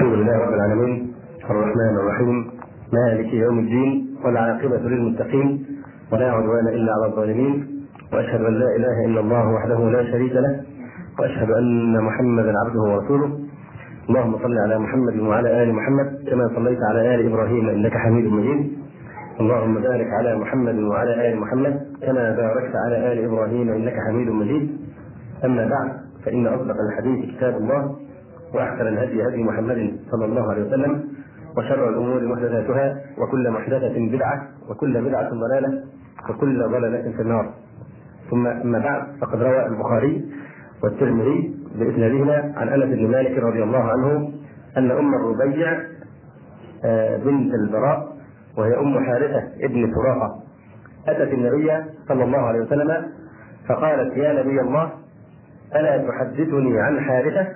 الحمد لله رب العالمين. الرحمن الرحيم. مالك يوم الدين. والعاقبة للمتقين. ولا عدوان إلا على الظالمين. وأشهد أن لا إله إلا الله وحده لا شريك له. وأشهد أن محمدا عبده ورسوله. اللهم صل على محمد وعلى آل محمد كما صليت على آل إبراهيم إنك حميد مجيد. اللهم بارك على محمد وعلى آل محمد كما باركت على آل إبراهيم إنك حميد مجيد. أما بعد فإن أصدق الحديث كتاب الله وأحسن الهدي هدي محمد. صلى الله عليه وسلم وشر الأمور محدثاتها وكل محدثة بدعة وكل بدعة ضلالة وكل ضلالة في النار. ثم أما بعد فقد روى البخاري والترمذي بإسنادهما عن أنس بن مالك رضي الله عنه أن أم الربيع بنت البراء وهي أم حارثة ابن سراقة أتت النبي صلى الله عليه وسلم فقالت يا نبي الله ألا تحدثني عن حارثة؟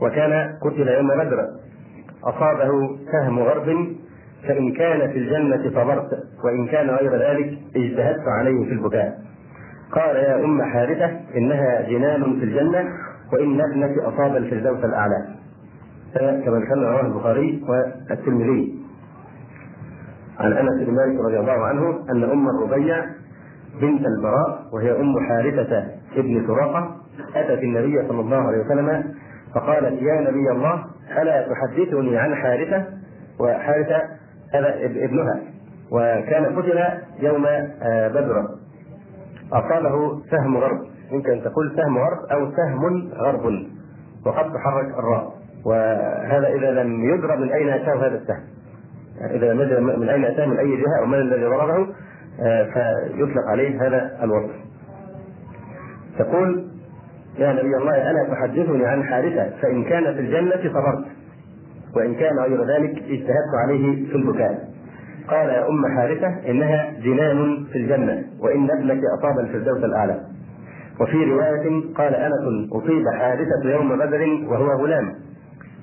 وكان قتل يوم بدر. أصابه سهم غرب فإن كان في الجنة صبرت وإن كان غير ذلك اجتهدت عليه في البكاء. قال يا أم حارثة إنها جنان في الجنة وإن ابنك أصاب الفردوس الأعلى. كما ذكرنا رواه البخاري والترمذي. عن أنس بن مالك رضي الله عنه أن أم الربيع بنت البراء وهي أم حارثة ابن سراقه أتت النبي صلى الله عليه وسلم فقالت يا نبي الله ألا تحدثني عن حارثة وحارثة هذا ابنها وكان قتل يوم بدر. أصابه سهم غرب يمكن تقول سهم غرب أو سهم غرب وقد تحرك الراء. وهذا إذا لم يدرى من أين أتاه هذا السهم. إذا لم يدرى من أين أتاه من أي جهة أو من الذي ضربه فيطلق عليه هذا الوصف. تقول يا نبي الله ألا تحدثني عن حارثه فإن كان في الجنة صبرت وإن كان غير ذلك اجتهدت عليه في البكاء. قال يا أم حارثه إنها جنان في الجنة وإن ابنك أصاب الفردوس الأعلى. وفي رواية قال أنس أصيب حارثه يوم بدر وهو غلام.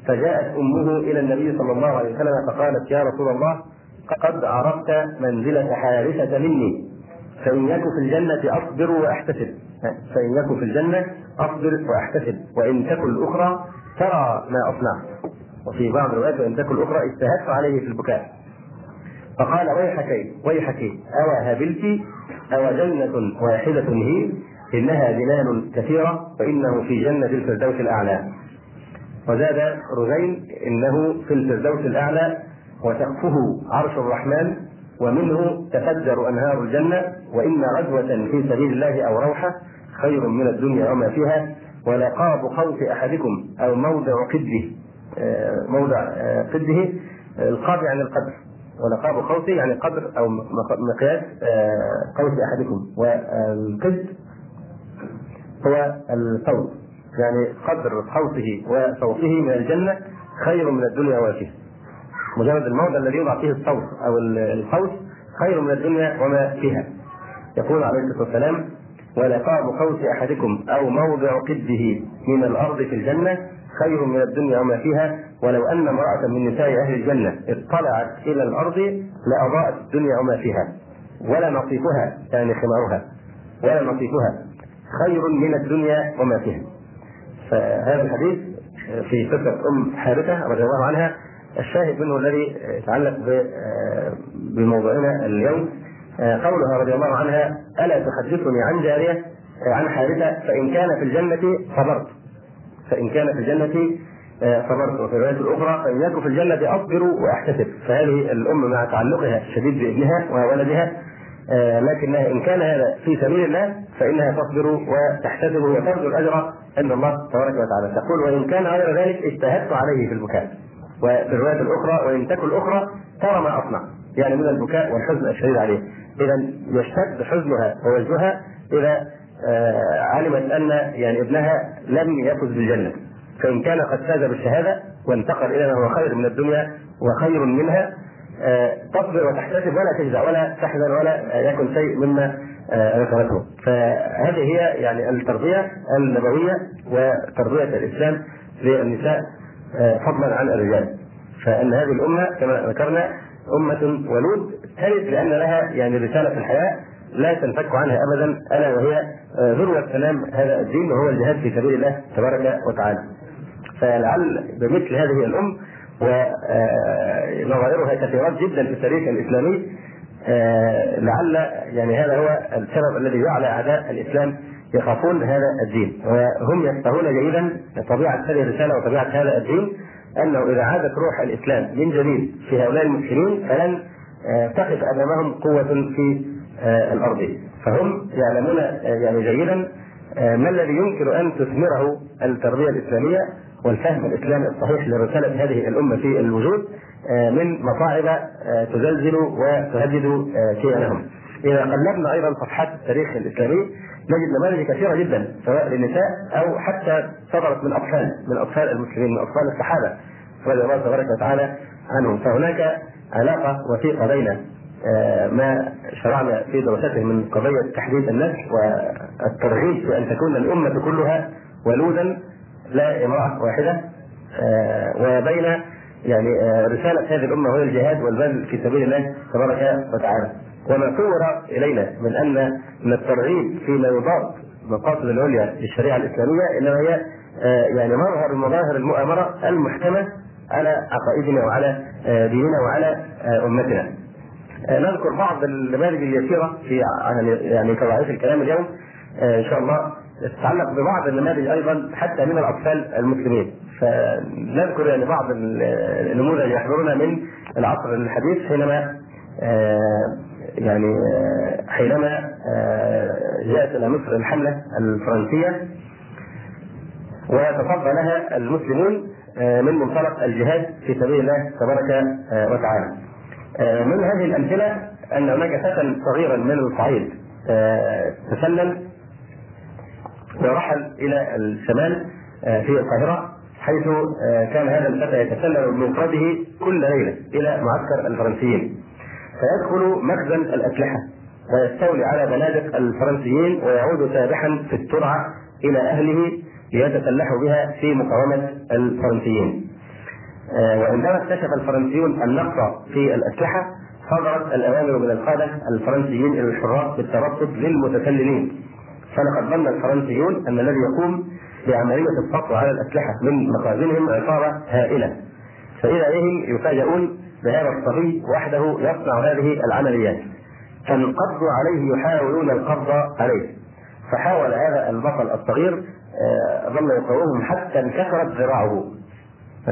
فجاءت أمه إلى النبي صلى الله عليه وسلم فقالت يا رسول الله قد عرفت منزلة حارثه مني فإن يك في الجنة أصبر وأحتسب. فإن يكن في الجنة أصبر وأحتسب وإن تكن الأخرى ترى ما أصنعت وفي بعض الروايات وإن تكن الأخرى اجتهدت عليه في البكاء. فقال ويحك ويحك أوى هبلت أو جنة واحدة هي؟ إنها جنان كثيرة وإنه في جنة الفردوس الأعلى. وزاد رزين إنه في الفردوس الأعلى وسقفه عرش الرحمن ومنه تفجر أنهار الجنة وإن غزوة في سبيل الله أو روحة خير من الدنيا وما فيها ولقاب قوس أحدكم أو موضع قده موضع قده القاب يعني القدر. ولقاب قوسه يعني قدر أو مقياس قوس أحدكم. والقد هو الصوت يعني قدر قوسه وصوته من الجنة خير من الدنيا وما فيها. مجرد الموضع الذي يوضع فيه الصوت أو القوس خير من الدنيا وما فيها. يقول عليه الصلاة والسلام ولقاب قوس أحدكم أو موضع قده من الأرض في الجنة خير من الدنيا وما فيها ولو أن امرأة من نساء أهل الجنة اطلعت إلى الأرض لأضاءت الدنيا وما فيها ولا نصيفها يعني خمارها ولا نصيفها خير من الدنيا وما فيها. فهذا الحديث في قصه أم حارثة رضي الله عنها الشاهد منه الذي يتعلق بموضوعنا اليوم. قولها رضي الله عنها ألا تحدثني عن جارية عن حارثة فإن كان في الجنة صبرت. فإن كان في الجنة صبرت. وفي الرواية الأخرى فإن يكن في الجنة أصبر وأحتسب. فهذه الأم مع تعلقها الشديد بابنها وولدها لكنها إن كان هذا في سبيل الله فإنها تصبر وتحتسب وترجو الأجر عند الله تبارك وتعالى. تقول وإن كان غير ذلك اجتهدت عليه في البكاء. وفي الرواية الأخرى وإن تكن الأخرى ترى ما أصنع. يعني من البكاء والحزن الشديد عليه. إذا يشتد حزنها ووجهها إذا علمت أن يعني ابنها لم يفز بالجنة. فإن كان قد فاز بالشهادة وانتقل إلى ما هو خير من الدنيا وخير منها تصبر وتحتسب ولا تجزع ولا تحزن ولا يكن شيء مما ذكرته. فهذه هي يعني التربية النبوية وتربية الإسلام للنساء فضلا عن الرجال. فإن هذه الأمة كما ذكرنا أمة ولود. تلد لأن لها يعني رسالة في الحياة لا تنفك عنها ابدا ألا وهي ذروة سلام هذا الدين وهو الجهاد في سبيل الله تبارك وتعالى. فلعل بمثل هذه الأم ونظائرها كثيرات جدا في التاريخ الإسلامي لعل يعني هذا هو السبب الذي جعل أعداء الإسلام يخافون هذا الدين. وهم يفقهون جيدا طبيعة هذه الرسالة وطبيعة هذا الدين. أنه إذا عادت روح الإسلام من جديد في هؤلاء المسلمين فلن تقف أمامهم قوة في الأرض فهم يعلمون يعني جيدا ما الذي يمكن أن تثمره التربية الإسلامية والفهم الإسلامي الصحيح لرسالة هذه الأمة في الوجود من مصاعب تزلزل وتهدد كيانهم. إذا قلبنا أيضا صفحات التاريخ الإسلامي نجد نماذج كثيرة جدا سواء للنساء أو حتى صدرت من أطفال من أطفال المسلمين من أطفال الصحابة. رضي الله تبارك وتعالى عنهم. فهناك علاقة وثيقة بين ما شرعنا في دراسته من قضية تحديد النسل والترغيب في أن تكون الأمة كلها ولودا لا امرأة واحدة. وبين يعني رسالة هذه الأمة وهي الجهاد والبذل في سبيل الله تبارك وتعالى. وما صور إلينا من أن من الترغيب فيما يضاد المقاصد العليا للشريعة الإسلامية إنما هي يعني مظهر من مظاهر المؤامرة المحكمة على عقائدنا وعلى ديننا وعلى أمتنا. نذكر بعض النماذج اليسيرة في يعني كضعيف الكلام اليوم إن شاء الله تتعلق ببعض النماذج أيضا حتى من الأطفال المسلمين فنذكر يعني بعض النموذج يحضرنا من العصر الحديث حينما يعني حينما جاءت إلى مصر الحملة الفرنسية وتصدى لها المسلمون من منطلق الجهاد في سبيل الله تبارك وتعالى. من هذه الأمثلة أن هناك فتى صغيرا من الصعيد تسلل ورحل إلى الشمال في القاهرة حيث كان هذا الفتى يتسلل بمفرده كل ليلة إلى معسكر الفرنسيين فيدخل مخزن الأسلحة ويستولي على بنادق الفرنسيين ويعود سابحا في الترعة إلى أهله ليتسلحوا بها في مقاومة الفرنسيين. وعندما اكتشف الفرنسيون النقص في الأسلحة صدرت الأوامر من القادة الفرنسيين إلى الحراس بالترصد للمتسللين. فلقد ظن الفرنسيون أن الذي يقوم بعملية السطو على الأسلحة من مخازنهم عصابة هائلة. فاذا بهم يفاجؤون بهذا الصبي وحده يصنع هذه العمليات. فانقضوا عليه يحاولون القبض عليه. فحاول هذا البطل الصغير ظل يقاومهم حتى انكسرت ذراعه.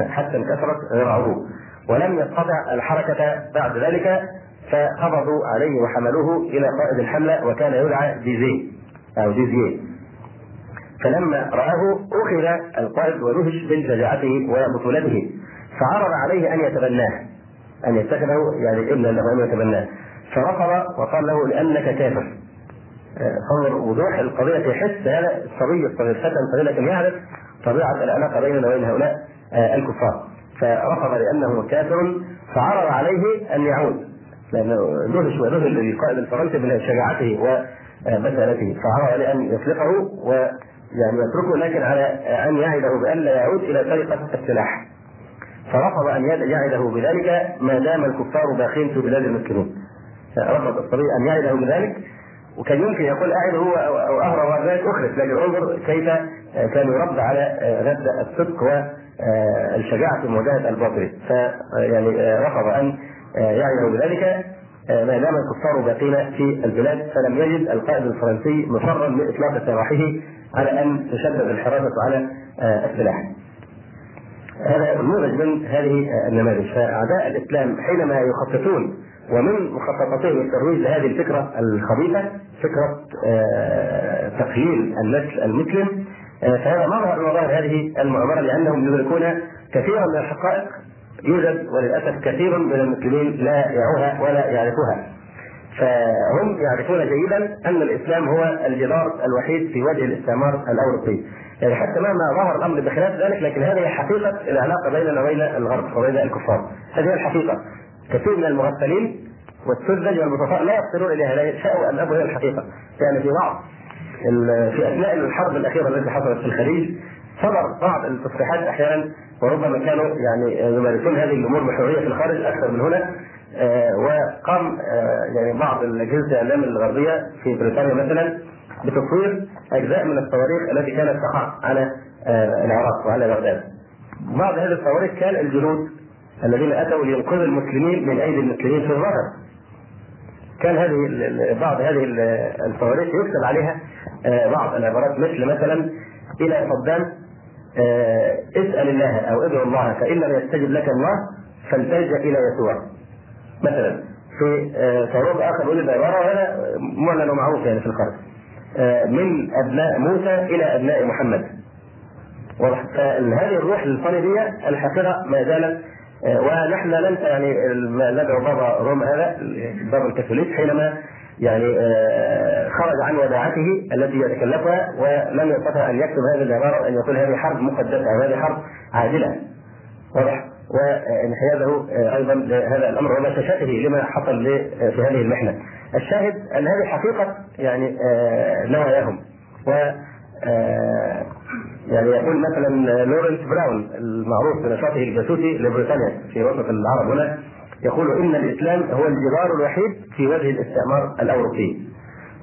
حتى انكسرت ذراعه. ولم يستطع الحركة بعد ذلك فقبضوا عليه وحملوه إلى قائد الحملة وكان يدعى ديزي أو ديزيه. فلما رآه أخذ القائد ودهش من شجاعته وبطولته. فعرض عليه أن يتبناه. أن يتخذه يعني ابنا له أن يتبناه. فرفض وقال له لأنك كافر انظر وضوح القضية في حس هذا الصبي الصغير فتى صغير لكن يعرف طبيعة العلاقة بيننا وبين هؤلاء الكفار. فرفض لأنه كافر فعرض عليه أن يعود. لأنه دهش وذهل لقائد الفرنسي من شجاعته وبسالته فعرض عليه أن يطلقه ويعني يتركه لكن على أن يعده بألا يعود إلى سرقه السلاح. فرفض أن يعده بذلك ما دام الكفار باقين في بلاد المسلمين رفض الصبي أن يعده بذلك وكان يمكن يقول اعد هو أو بعد ذلك أخرج لكن انظر كيف كان يربى على مبدا الصدق والشجاعه في مواجهه الباطل فيعني رفض أن يعده بذلك ما دام الكفار باقين في البلاد فلم يجد القائد الفرنسي مصرا لإطلاق سراحه على أن تشدد الحراسه على السلاح. هذا نموذج من هذه النماذج. فأعداء الإسلام حينما يخططون ومن مخططاتهم الترويج لهذه الفكرة الخبيثة فكرة تقليل النسل المسلم فهذا مظهر من مظاهر هذه المؤامره لأنهم يدركون كثيرا من الحقائق يوجد وللأسف كثير من المسلمين لا يعوها ولا يعرفوها. فهم يعرفون جيدا أن الإسلام هو الجدار الوحيد في وجه الاستعمار الأوروبي. يعني حتى مهما ظهر الأمر بخلاف ذلك لكن هذه حقيقه العلاقه بيننا وبين الغرب وبين الكفار. هذه هي الحقيقة. كثير من المغفلين والسذج والبسطاء لا يصلون اليها لا يشاءوا ان هي الحقيقة. يعني في بعض في أثناء الحرب الأخيرة التي حصلت في الخليج صدر بعض التصريحات أحيانا وربما كانوا يعني يمارسون هذه الأمور بحرية في الخارج أكثر من هنا. وقام يعني بعض الاجهزه الإعلام الغربية في بريطانيا مثلا بتصوير أجزاء من الصواريخ التي كانت تقع على العراق وعلى بغداد. بعض هذه الصواريخ كان الجنود الذين أتوا لينقذوا المسلمين من أيدي المسلمين في الظهر كان هذه بعض هذه الصواريخ يكتب عليها آه، بعض العبارات مثل مثلا إلى صدام آه، اسأل الله أو ادعو الله فإن لم يستجب لك الله فالتجأ إلى يسوع. مثلا في آه، صاروخ آخر يقول العبارة وهذا معلن ومعروف يعني في القرن من أبناء موسى إلى أبناء محمد. واضح؟ فهذه الروح الصليبيه الحقيقة ما زالت؟ ونحن ننسى يعني ندعو بابا روم هذا بابا الكاثوليك حينما يعني آه، خرج عن وداعته التي يتكلفها ولم يستطع أن يكتب هذه العبارة وأن يقول هذه حرب مقدسة هذه حرب عادلة. واضح؟ وانحيازه آه، أيضا لهذا الأمر وبشاشته لما حصل في هذه المحنة. الشاهد أن هذه حقيقه يعني آه، نواياهم. و يعني يقول مثلا لورنس براون المعروف بنشاطه الجاسوسي لبريطانيا في وسط العرب هنا يقول إن الإسلام هو الجدار الوحيد في وجه الاستعمار الأوروبي.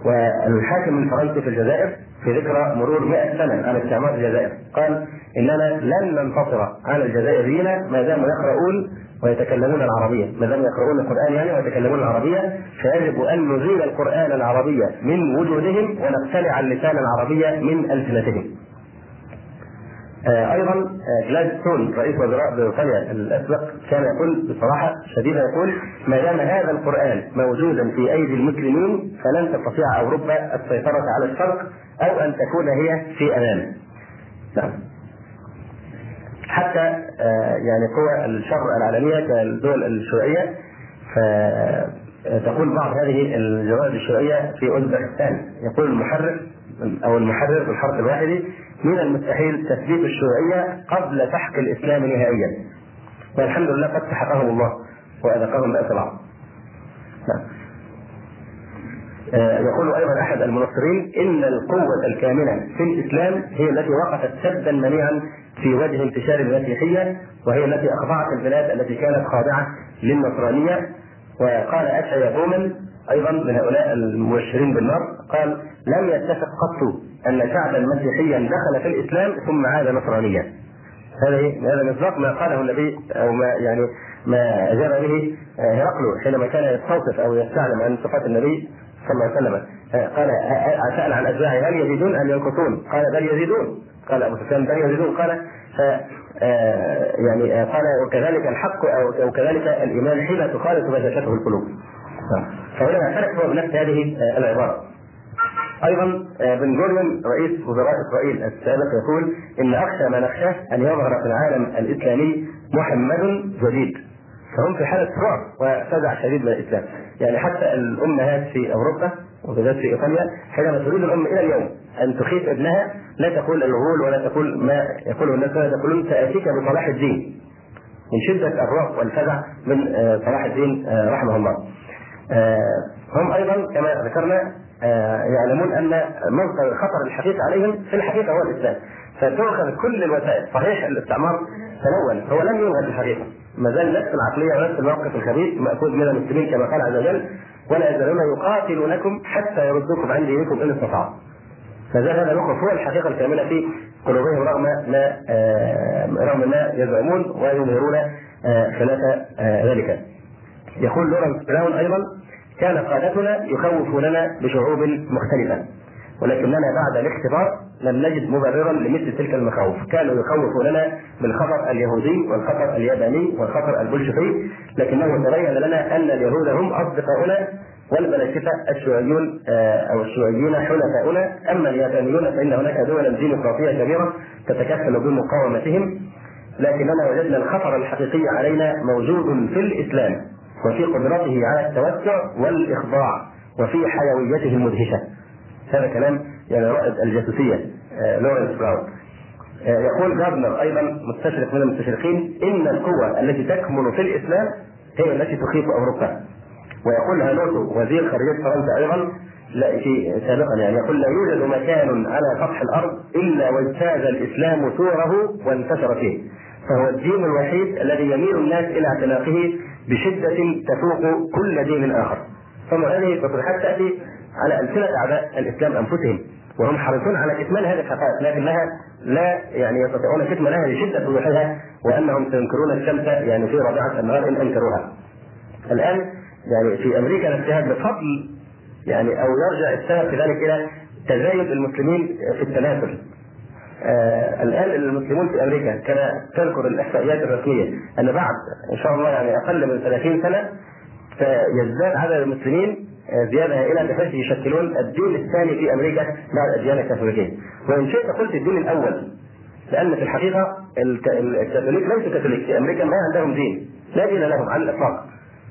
والحاكم الفرنسي في الجزائر في ذكرى مرور 100 سنة على استعمار الجزائر قال إننا لن ننتصر على الجزائريين ما داموا يقرؤون ويتكلمون العربية، ما داموا يقرؤون القرآن يعني ويتكلمون العربية فيجب أن نزيل القرآن العربي من وجودهم ونقتلع اللسان العربي من ألسنتهم. آه، أيضا آه، جلادستون رئيس وزراء بريطانيا الأسبق كان يقول بصراحة شديده يقول ما دام هذا القرآن موجودا في أيدي المسلمين فلن تستطيع أوروبا السيطرة على الشرق أو أن تكون هي في أمان. نعم. حتى آه، يعني قوى الشر العالمية كالدول الشيوعية فتقول بعض هذه الجوائز الشيوعية في أوزبكستان يقول المحرر أو المحرر في الحرف الواحد من المستحيل تثبيت الشيوعية قبل سحق الإسلام نهائيا. والحمد لله قد سحقهم الله واذقهم باس العظم. آه، يقول أيضا أحد المنصرين إن القوة الكامنة في الإسلام هي التي وقفت سدا منيعا في وجه انتشار المسيحية وهي التي اخضعت البلاد التي كانت خاضعة للنصرانية. وقال اشعيا بومن أيضا من هؤلاء المبشرين بالنار قال لم يتفق قط أن شعبا مسيحيا دخل في الإسلام ثم عاد نصرانيا. هذا هذا مصداق ما قاله النبي أو ما يعني ما أجاب به هرقل حينما كان يستوصف أو يستعلم عن صفات النبي. صلى الله عليه وسلم قال سأل عن اتباعه هل يزيدون أم ينقصون؟ قال بل يزيدون قال أبو سفيان بل يزيدون قال يعني قال وكذلك الحق أو وكذلك الإيمان حين تخالط بشاشته القلوب. فهنا فرق بنفس هذه العبارة. أيضا آه، بن جوريون رئيس وزراء إسرائيل السابق يقول إن أخشى ما نخشاه أن يظهر في العالم الإسلامي محمد جديد فهم في حالة رعب وفزع شديد من الاسلام يعني حتى الامهات في أوروبا وبالذات في إيطاليا حينما تريد الام إلى اليوم أن تخيف ابنها لا تقول الغول ولا تقول ما يقوله الناس ولا تقولون ساتيك بصلاح الدين. من شدة الرعب والفزع من آه، صلاح الدين آه، رحمه الله. هم أيضا كما ذكرنا آه، يعلمون أن مصدر الخطر الحقيقي عليهم في الحقيقة هو الإسلام. فتؤخذ كل الوسائل صحيح الاستعمار تلون هو لم يوجد الحقيقة ما زال نفس العقلية ونفس الموقف الخبيث ماخوذ من المسلمين كما قال عز وجل ولا يزالون يقاتلونكم حتى يردوكم عن دينكم إن استطاعوا. فزال هذا الموقف هو الحقيقة الكاملة في قلوبهم رغم ما آه رغم ما يزعمون ويظهرون آه خلاف آه ذلك. يقول لورنس براون أيضا كان قادتنا يخوفوننا بشعوب مختلفة. ولكننا بعد الاختبار لم نجد مبررا لمثل تلك المخاوف، كانوا يخوفوننا بالخطر اليهودي والخطر الياباني والخطر البلشفي، لكنه تبين لنا أن اليهود هم أصدقاؤنا والملائكة الشيوعيون آه، أو الشيوعيين حلفاؤنا، أما اليابانيون فإن هناك دولا ديمقراطية كبيرة تتكفل بمقاومتهم، لكننا وجدنا الخطر الحقيقي علينا موجود في الإسلام وفي قدرته على التوسع والإخضاع وفي حيويته المدهشة. هذا كلام يعني رائد الجاسوسية آه، لورنس براون. آه، يقول جاردنر أيضا مستشرق من المستشرقين إن القوة التي تكمن في الإسلام هي التي تخيف أوروبا. ويقول هانوتو وزير خارجية فرنسا أيضا لا في سابقا يعني يقول لا يوجد مكان على سطح الأرض إلا واجتاز الإسلام سوره وانتشر فيه. فهو الدين الوحيد الذي يميل الناس إلى اعتناقه بشدة تفوق كل دين آخر. ثم هذه التصريحات تأتي على ألسنة أعداء الإسلام أنفسهم وهم حريصون على كتمان هذه الحقائق لكنها لا يعني يستطيعون كتم لها لشدة وضوحها وأنهم سينكرون الشمس يعني في رابعه النهار إن أنكروها. الآن يعني في أمريكا نفسها بفضل يعني أو يرجع السبب في ذلك إلى تزايد المسلمين في التناسل. آه الآن المسلمون في أمريكا كما تذكر الإحصائيات الرسمية أن بعد إن شاء الله يعني أقل من 30 سنة فيزداد عدد المسلمين آه، زيادة هائله بحيث يشكلون الدين الثاني في أمريكا بعد الاديان الكاثوليكية. وإن شئت قلت الدين الأول لأن في الحقيقة الكاثوليك ليسوا كاثوليك في أمريكا ما عندهم دين لا دين لهم على الإطلاق.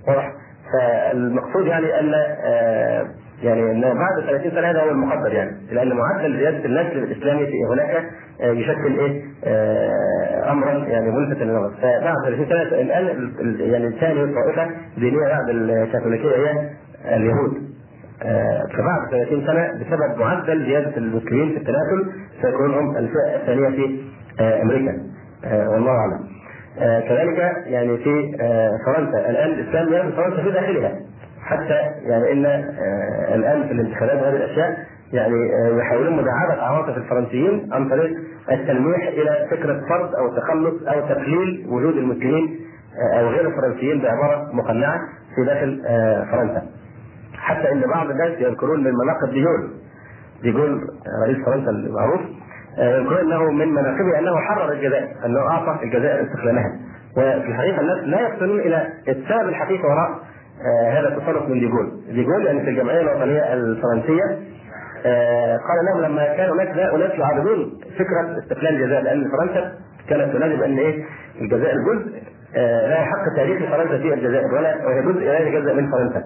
واضح؟ فالمقصود يعني أن آه، يعني أن بعد 30 سنة هذا هو المقدر يعني لأن معدل زيادة النسل الإسلامي في هناك آه، يشكل إيه امرا يعني ملفتا للنظر فبعد 30 سنة الآن يعني ثاني طائفة دينية بعد الكاثوليكية هي اليهود آه، فبعد 30 سنة بسبب معدل زيادة المسلمين في التناسل سيكون هم الفئة الثانية في آه، أمريكا آه، والله أعلم. كذلك يعني في فرنسا الآن الإسلام يرى فرنسا في داخلها حتى يعني إن الآن في الانتخابات وهذه الأشياء يعني يحاولون مداعبة عواطف الفرنسيين عن طريق التلميح إلى فكرة فرض أو تخلص أو تقليل وجود المسلمين أو غير الفرنسيين بعبارة مقنعة في داخل فرنسا. حتى إن بعض الناس يذكرون من مناقب ديجول ديجول رئيس فرنسا المعروف آه، يذكرون إنه من مناقبه أنه حرر الجزائر أنه أعطى الجزائر استقلالها. وفي الحقيقة الناس لا يفطنون إلى السبب الحقيقي وراء آه، هذا التصرف من ديجول ديجول يعني في الجمعية الوطنية الفرنسية آه، قال لهم لما كان هناك أناس يعارضون فكرة استقلال الجزائر لأن فرنسا كانت تنادي ان إيه؟ الجزائر جزء لا حق تاريخي فرنسا في الجزائر ولا وهي جزء لا يتجزأ من فرنسا.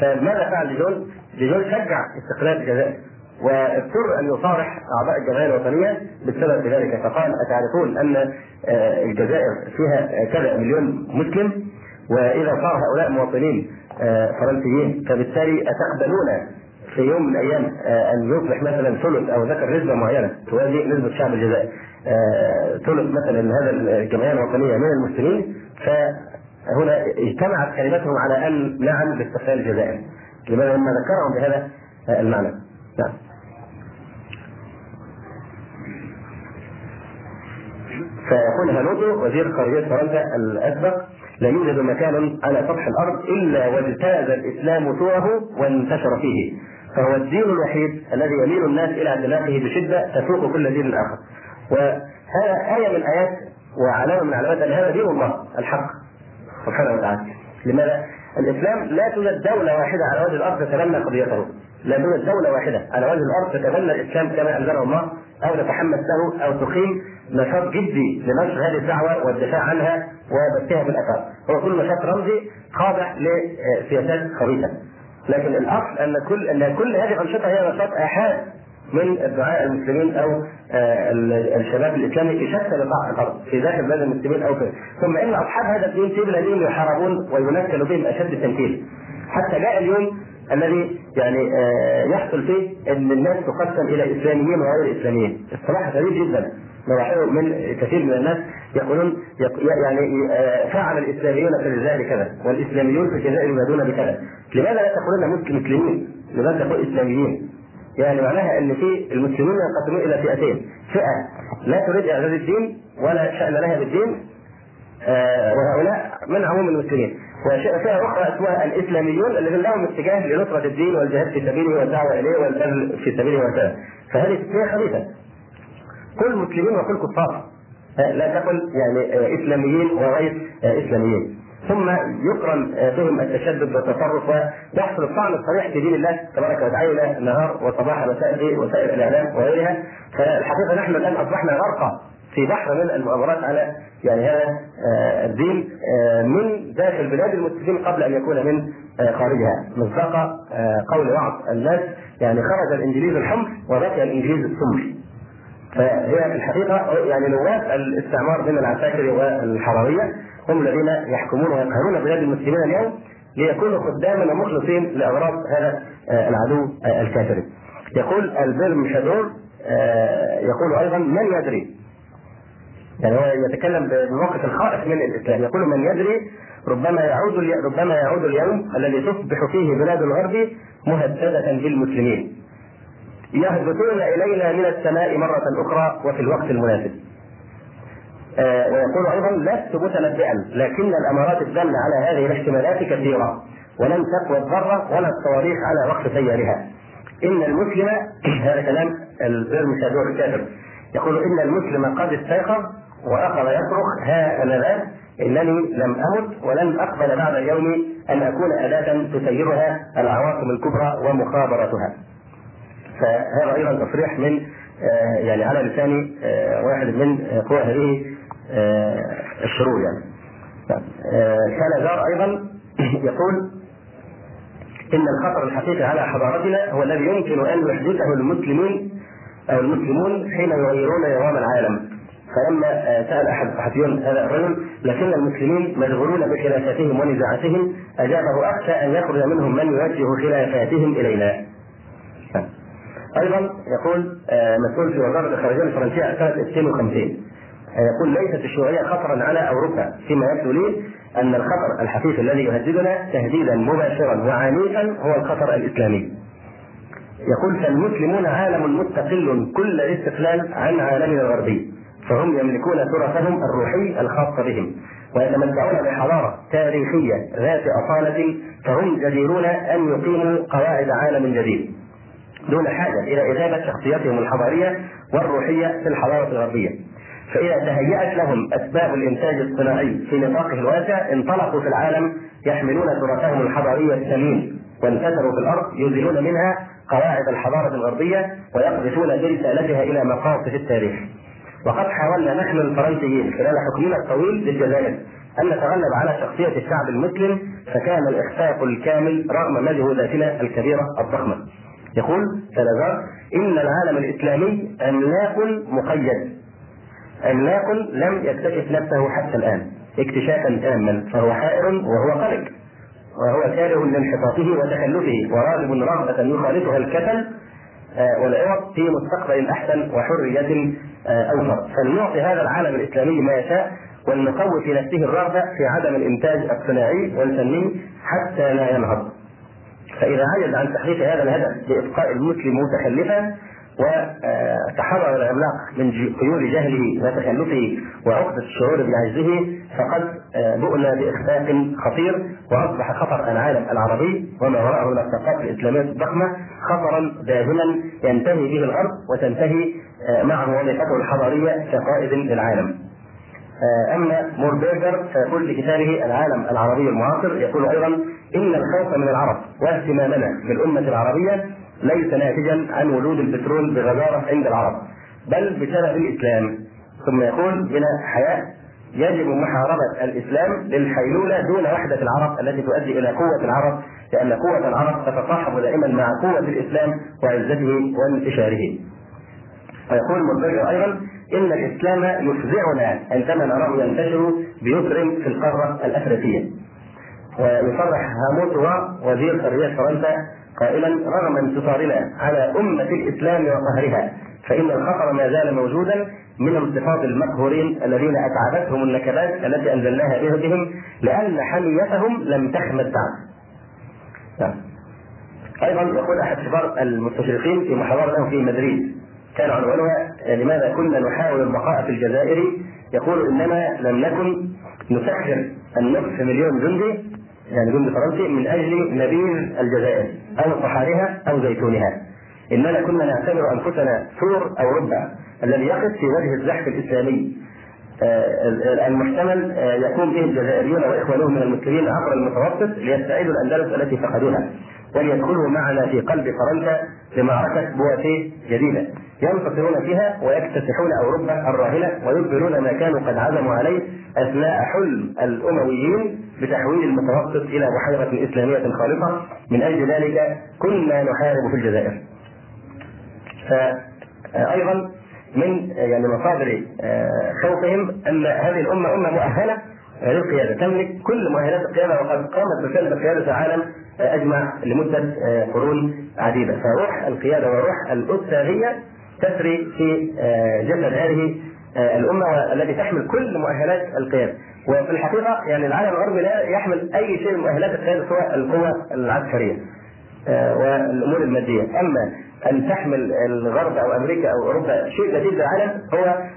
فماذا فعل ديجول؟ ديجول شجع استقلال الجزائر واضطر أن يصارح أعضاء الجمعيه الوطنيه بالسبب ذلك فقال أتعرفون أن آه، الجزائر فيها كذا مليون مسلم وإذا صار هؤلاء مواطنين آه، فرنسيين فبالتالي أتقبلون في يوم من الأيام آه، أن يصبح مثلا ثلث أو ذكر نسبة معينة توازي نسبة شعب الجزائر ثلث مثلا هذا الجمعية الوطنيه من المسلمين هنا اجتمعت كلمتهم على أن نعم باستقلال الجزائر. لماذا لما ذكرهم بهذا المعنى؟ نعم. فيقول هانوتو وزير خارجية فرنسا الأسبق لا يوجد مكان على سطح الأرض إلا واجتاز الإسلام طوره وانتشر فيه. فهو الدين الوحيد الذي يميل الناس إلى اعتناقه بشدة تفوق كل دين آخر. وهذا آية من آيات وعلامة من علامات أن هذا دين الله الحق. سبحانه وتعالى. لماذا؟ الإسلام لا توجد دولة واحدة على وجه الأرض تتبنى قضيته. لا توجد دولة واحدة على وجه الأرض تتبنى الإسلام كما أنزله الله أو تتحمس له أو تقيم نشاط جدي لنشر هذه الدعوة والدفاع عنها وبثها في الافاق هو كل نشاط رمزي خاضع لسياسات خبيثه لكن الأصل أن كل أن كل هذه الأنشطة هي نشاط آحاد. من الدعاء المسلمين أو آه، الشباب الإسلامي في شتى بقاع الأرض في داخل بلاد المسلمين أو في ثم إن أصحاب هذا الدين في بلادهم يحاربون وينكل بهم أشد التنكيل حتى جاء اليوم الذي يعني آه، يحصل فيه إن الناس تقسم إلى إسلاميين وغير إسلاميين. الصراحة غريب جدا. نلاحظه من كثير من الناس يقولون يعني آه، فعل الإسلاميون في الجزائر كذا والإسلاميون في الجزائر ينادون بكذا. لماذا لا تقولون مسلمين؟ لماذا تقول إسلاميين؟ يعني معناها إن في المسلمين ينقسمون إلى فئتين. فئة لا تريد اعزاز الدين ولا شأن لها بالدين آه وهؤلاء من عموم المسلمين وفئه أخرى اسمها الإسلاميون الذين لهم اتجاه لنصرة الدين والجهاد في سبيله والدعوة إليه والبذل في سبيله وكذا فهذه فئة خبيثة. كل مسلمين وكل كفار. لا تقل يعني آه، إسلاميين وغير آه، إسلاميين. ثم يقرن بهم التشدد والتصرف ويحصل الطعن الصريح في دين الله تبارك وتعالى نهار وصباح في وسائل الإعلام وغيرها. فالحقيقة نحن الآن أصبحنا غرقى في بحر من المؤامرات على يعني هذا آه، الدين آه، من داخل بلاد المسلمين قبل أن يكون من آه، خارجها. مصداق قول بعض الناس يعني خرج الإنجليز الحمر وبقي الإنجليز السمر. فهي في الحقيقة يعني نواب الاستعمار من العساكر والحرارية هم الذين يحكمون ويقهرون بلاد المسلمين اليوم ليكونوا خداما ومخلصين لأغراض هذا آه، العدو آه، الكافر. يقول البرم شادور آه، يقول أيضا من يدري؟ يعني هو يتكلم بموقف الخائف من الإسلام. يقول من يدري؟ ربما يعود ربما يعود اليوم الذي تصبح فيه بلاد الغرب مهددة بالمسلمين. يهبطون إلينا من السماء مرة أخرى وفي الوقت المناسب. آه ويقول أيضا لست متنبئا لكن الأمارات الداله على هذه الاحتمالات كثيرة ولن تقوى الذره ولا الصواريخ على وقت سيرها. إن المسلم هذا كلام البرم شادور الكافر يقول إن المسلم قد استيقظ وأخذ يصرخ ها أنا ذا إنني لم أمت ولن أقبل بعد اليوم أن أكون أداة تسيرها العواصم الكبرى ومخابرتها. فهذا أيضا تصريح من آه، يعني على لسان آه، واحد من قوى هذه آه، الشرور يعني. زار أيضا يقول إن الخطر الحقيقي على حضارتنا هو الذي يمكن أن يحدثه المسلمين أو المسلمون حين يغيرون نظام العالم فلما سأل أحد الصحفيون هذا الرجل لكن المسلمين مشغولون بخلافاتهم ونزاعاتهم أجابه أخشى أن يخرج منهم من يوجه خلافاتهم إلينا. أيضا يقول آه، مسؤول في وزارة الخارجية الفرنسية سنة 52 يقول ليست الشيوعية خطرا على أوروبا فيما يبدو لي أن الخطر الحقيقي الذي يهددنا تهديدا مباشرا وعنيفا هو الخطر الإسلامي. يقول فالمسلمون عالم مستقل كل الاستقلال عن عالمنا الغربي فهم يملكون تراثهم الروحي الخاص بهم ويتمتعون بحضارة تاريخية ذات أصالة فهم جديرون أن يقيموا قواعد عالم جديد دون حاجة إلى اذابه شخصيتهم الحضارية والروحية في الحضارة الغربية. فإذا تهيأت لهم أسباب الإنتاج الصناعي في نطاقه الواسع انطلقوا في العالم يحملون تراثهم الحضاري الثمين وانتشروا في الأرض يزيلون منها قواعد الحضارة الغربية ويقذفون برسالتها إلى مقاصد التاريخ. وقد حاولنا نحن الفرنسيين خلال حكمنا الطويل للجزائر أن نتغلب على شخصية الشعب المسلم فكان الإخفاق الكامل رغم مجهوداتنا الكبيرة الضخمة. يقول سلازار إن العالم الإسلامي أملاك مقيد أملاك لم يكتشف نفسه حتى الآن اكتشافا تاما فهو حائر وهو قلق وهو كاره لانحطاطه وتخلفه وراغب رغبة يخالطها الكسل آه، والعوض في مستقبل أحسن وحرية آه، اوفر فلنعطي هذا العالم الإسلامي ما يشاء ولنقوي في نفسه الرغبة في عدم الإنتاج الصناعي والفني حتى لا ينهض. فإذا عجز عن تحقيق هذا الهدف بابقاء المسلم متخلفا وتحرر العملاق من قيود جهله وتخلفه وعقدة الشعور بعجزه فقد آه، بؤنا بإخفاق خطير وأصبح خطر العالم العربي وما وراءه من الثقافة الإسلامية الضخمة خطرا داهما ينتهي به الأرض وتنتهي آه، معه وظيفته الحضارية كقائد للعالم. آه، اما موربيرجر فيقول في كتابه العالم العربي المعاصر يقول أيضا إن الخوف من العرب واهتمامنا بالأمة العربية ليس ناتجا عن ولود البترول بغزارة عند العرب بل بسبب الإسلام ثم يقول بنا حياة يجب محاربة الإسلام للحيلولة دون وحدة العرب التي تؤدي إلى قوة العرب لأن قوة العرب تتصاحب دائما مع قوة الإسلام وعزته وانتشاره. ويقول موربيرجر أيضا إن الإسلام يفزعنا عندما نراه ينتشر بيسر في القارة الأفريقية. ويصرح هاموتوا وزير خارجية فرنسا قائلا رغم انتصارنا على أمة الإسلام وقهرها فإن الخطر ما زال موجودا من انتفاض المقهورين الذين أتعبتهم النكبات التي أنزلناها بهم لأن حميتهم لم تخمد بعد. نعم. أيضا يقول أحد كبار المستشرقين في محاضرة له في مدريد كان عنوانها لماذا كنا نحاول البقاء في الجزائر يقول إننا لم نكن نسخر النصف مليون جندي يعني جندي فرنسي من أجل نبيذ الجزائر أو صحارها أو زيتونها. إننا كنا نعتبر أنفسنا سور أو ربع الذي يقف في وجه الزحف الإسلامي. آه، المحتمل آه، يقوم به الجزائريون واخوانهم من المسلمين عبر المتوسط ليستعيدوا الأندلس التي فقدوها. وليدخلوا معنا في قلب فرنسا لمعركه بواتيه جديدة ينتصرون فيها ويكتسحون أوروبا الراهنة ويبذلون ما كانوا قد عزموا عليه أثناء حلم الأمويين بتحويل المتوسط إلى بحيره إسلامية خالصة من أجل ذلك كنا نحارب في الجزائر. فايضا من يعني مصادر آه، خوفهم أن هذه الأمة أمة مؤهلة للقياده تملك كل مؤهلات القيادة وقد قامت بالفعل بقيادة العالم آه، أجمع لمدة آه، قرون عديدة. فروح القيادة وروح الاسريه تسري في جسد هذه الأمة التي تحمل كل مؤهلات القيادة. وفي الحقيقة يعني العالم الغربي لا يحمل أي شيء من مؤهلات القيادة سوى القوى العسكرية والأمور المادية، أما أن تحمل الغرب أو أمريكا أو أوروبا شيء جديد للعالم هو آه،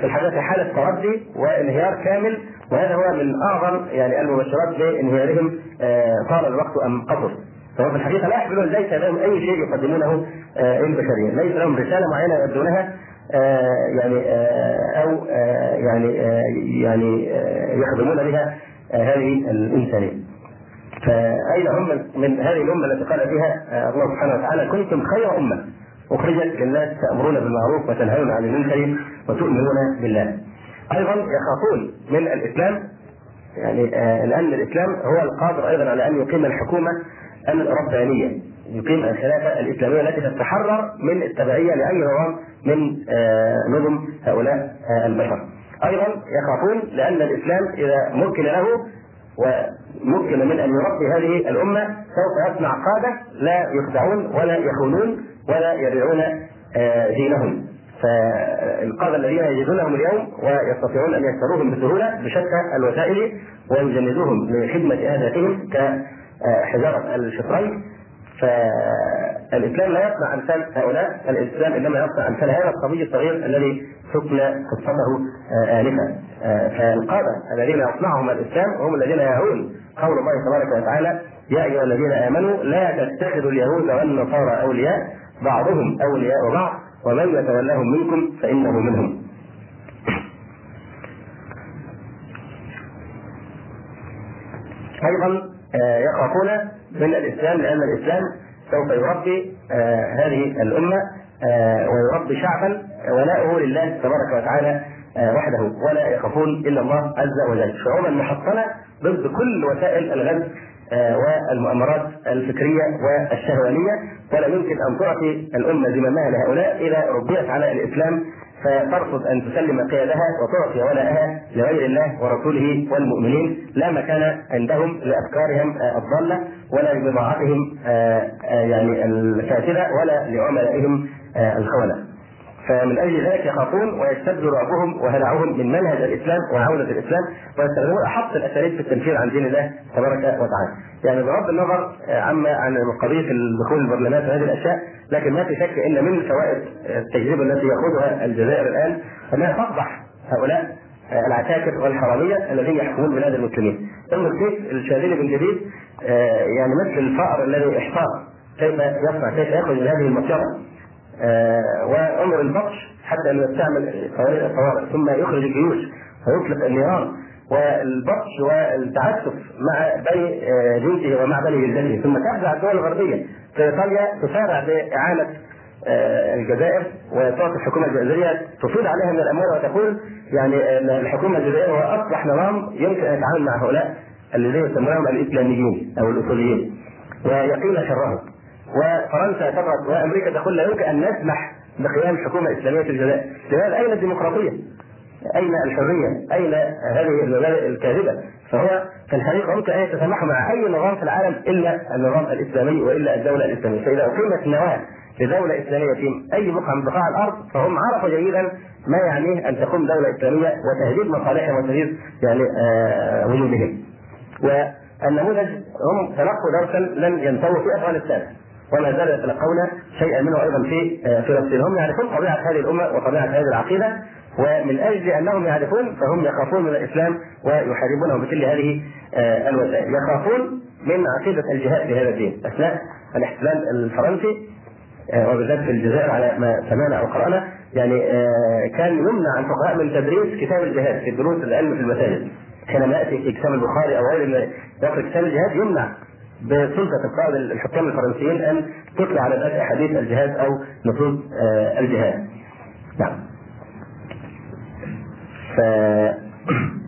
في الحقيقة حالة تردي وانهيار كامل وهذا هو من أعظم يعني المبشرات لانهيارهم آه، طال الوقت أم قصر فهو في الحقيقة لا يحملون ليس لهم أي شيء يقدمونه آه، للبشريه، ليس لهم رسالة معينة يؤدونها يعني أو يعني يعني يخدمون بها هذه الإنسانية. فأين هم من هذه الأمة التي قال فيها الله سبحانه وتعالى؟ كنتم خير أمة. اخرجت للناس تأمرون بالمعروف وتنهون عن المنكر وتؤمنون بالله. أيضا يخافون من الإسلام يعني آه لأن الإسلام هو القادر أيضا على أن يقيم الحكومة الربانيه يقيم الخلافة الإسلامية التي تتحرر من التبعية لأي نظام من آه نظم هؤلاء آه البشر. أيضا يخافون لأن الإسلام إذا مكن له ومكن من أن يربي هذه الأمة سوف يصنع قادة لا يخدعون ولا يخونون ولا يبيعون آه، دينهم. فالقاده الذين يجدونهم اليوم ويستطيعون أن يشتروهم بسهولة بشتى الوسائل ويجندوهم لخدمة اهدافهم كحجارة الشطرين فالإسلام لا يصنع أمثال هؤلاء الإسلام إنما يصنع أمثال هذا الصبي الصغير الذي سكن قصته آه، انفا. آه، فالقاده الذين يصنعهم الإسلام هم الذين يهون قول الله تبارك وتعالى يا أيها الذين آمنوا لا تتخذوا اليهود والنصارى أولياء بعضهم أولياء بعض ومن يتولهم منكم فإنه منهم. أيضا آه، يخافون من الإسلام لأن الإسلام سوف يربي آه، هذه الأمة آه، ويربي شعبا ولاؤه لله تبارك وتعالى وحده. ولا يخافون إلا الله عز وجل. شعوبا محصنة ضد كل وسائل الغزو. والمؤامرات الفكرية والشهوانية. ولا يمكن أن تعطي الأمة زمامها لهؤلاء إذا ربيت على الإسلام. فترفض أن تسلم قيادها وتعطي ولاءها لغير الله ورسوله والمؤمنين. لا مكان عندهم لأفكارهم الضالة ولا لبضاعتهم آه، آه، يعني الفاسده ولا لعملائهم آه، الخونة. فمن أجل ذلك يخافون ويشتد رعبهم وهلعهم من منهج الإسلام وعودة الإسلام ويستخدمون أحط الأساليب في التنفيذ عن دين الله تبارك وتعالى. يعني بغض النظر عما عن قضيه دخول البرلمانات وهذه الأشياء لكن ما في شك إن من فوائد التجربة التي ياخذها الجزائر الآن أنها تفضح هؤلاء العساكر والحرامية الذين يحكمون بلاد المسلمين. ثم الشيخ الشاذلي بن جديد يعني مثل الفأر الذي احتار كيف يصنع كيف يخرج من هذه المسيرة آه، وامر البطش حتى انه يستعمل قوانين الطوارئ ثم يخرج الجيوش ويطلق النيران. والبطش والتعسف مع بني آه، جنسه ومع بني جلدته ثم تخدع الدول الغربية في إيطاليا تسارع بإعانة آه، الجزائر وتعطي الحكومة الجزائرية تفيض عليها من الأموال وتقول يعني الحكومة الجزائرية هو أصبح نظام يمكن أن يتعامل مع هؤلاء الذين يسمونهم الإسلاميين أو الأصوليين. ويقين شرهم. وفرنسا تضغط وأمريكا تقول لا يمكن أن نسمح بقيام حكومه اسلاميه في الجزائر، لماذا أين الديمقراطية؟ أين الحرية؟ أين هذه المبادئ الكاذبة؟ فهو في الحقيقة يمكن أن يتسامحوا مع أي نظام في العالم إلا النظام الإسلامي وإلا الدولة الإسلامية، فإذا أقيمت نواه لدولة إسلامية في أي بقعة من بقاع الأرض فهم عرفوا جيدا ما يعنيه أن تقوم دولة إسلامية وتهديد مصالحهم وتهديد يعني آه وجودهم. والنموذج هم تلقوا درسا لم ينتهوا في أفغانستان وما زالوا يتلقون شيئا منه أيضا في آه، فلسطين. هم يعرفون طبيعة هذه الأمة وطبيعة هذه العقيدة ومن أجل أنهم يعرفون فهم يخافون من الإسلام ويحاربونه بكل هذه آه، الوسائل. يخافون من عقيدة الجهاد في هذا الدين. أثناء الاحتلال الفرنسي آه، وبالذات في الجزائر على ما سمعنا أو قرأنا يعني كان يمنع الفقهاء من تدريس كتاب الجهاد في دروس العلم في المساجد. حينما يأتي في كتاب البخاري أو غيره يقرأ كتاب الجهاد يمنع. بسلطة القائد الحكام الفرنسيين أن تطلع على الناس احاديث الجهاد أو نصوص آه، الجهاد. نعم. ف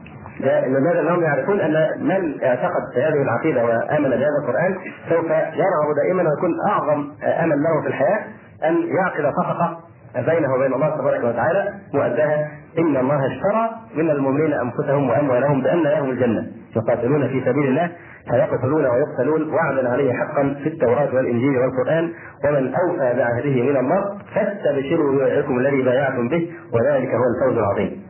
لماذا انهم يعرفون أن من اعتقد هذه العقيدة وآمن بهذا القرآن سوف يرغب دائما ويكون أعظم امل له في الحياة أن يعقد صفقة بينه وبين الله تبارك وتعالى مؤداها إن الله اشترى من المؤمنين أنفسهم وأموالهم بأن لهم الجنة. يقاتلون في سبيل الله فيقتلون ويقتلون وعدا عليه حقا في التوراة والإنجيل والقرآن. ومن أوفى بعهده من الله فاستبشروا ببيعكم الذي بايعتم به وذلك هو الفوز العظيم.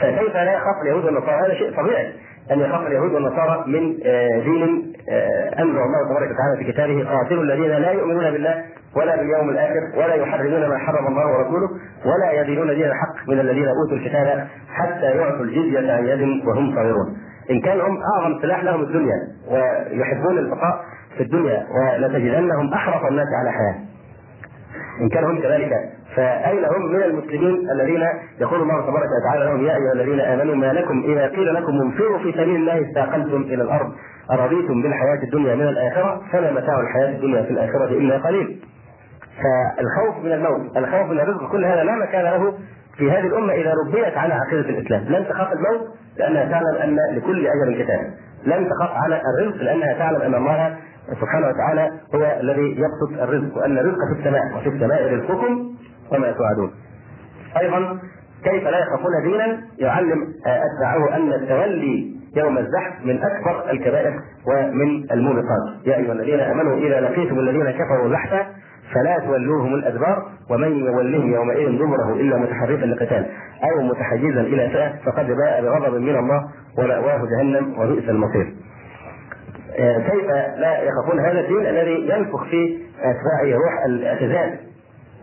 فكيف لا يخاف اليهود والنصارى؟ هذا شيء طبيعي أن يخاف اليهود والنصارى من آه، دين آه، أنزل الله تبارك وتعالى في كتابه قاتلوا الذين لا يؤمنون بالله ولا باليوم الآخر ولا يحرمون ما حرم الله ورسوله ولا يدينون دين الحق من الذين أوتوا الكتاب حتى يعطوا الجزية عن يد وهم صغيرون. إن كان هم أعظم سلاح لهم الدنيا ويحبون البقاء في الدنيا ولتجدنهم أحرص الناس على حياة. إن كانوا هم كذلك فأين هم من المسلمين الذين يقول الله تبارك وتعالى لهم يا أيها الذين آمنوا ما لكم إذا قيل لكم انفروا في سبيل الله استاقلتم إلى الأرض أرضيتم بالحياة الدنيا من الآخرة فما متاع الحياة الدنيا في الآخرة إلا قليل. فالخوف من الموت، الخوف من الرزق كل هذا لا مكان له في هذه الأمة إذا ربيت على عقيدة الإسلام، لن تخاف الموت لأنها تعلم أن لكل أجل كتاب، لن تخاف على الرزق لأنها تعلم أن الله سبحانه وتعالى هو الذي يبسط الرزق وأن الرزق في السماء وفي السماء رزقكم وما توعدون. أيضا كيف لا يخافون دينا؟ يعلم اتباعه أن التولي يوم الزحف من أكبر الكبائر ومن الموبقات. يا أيها الذين آمنوا إذا لقيتم الذين كفروا زحفا فلا تولوهم الأدبار ومن يولهم يومئذ دبره إلا متحرفا لقتال أو متحيزا إلى فئة فقد باء بغضب من الله ومأواه جهنم وبئس المصير. آه، كيف لا يخافون هذا الدين الذي ينفخ في اتباعه روح الاعتزال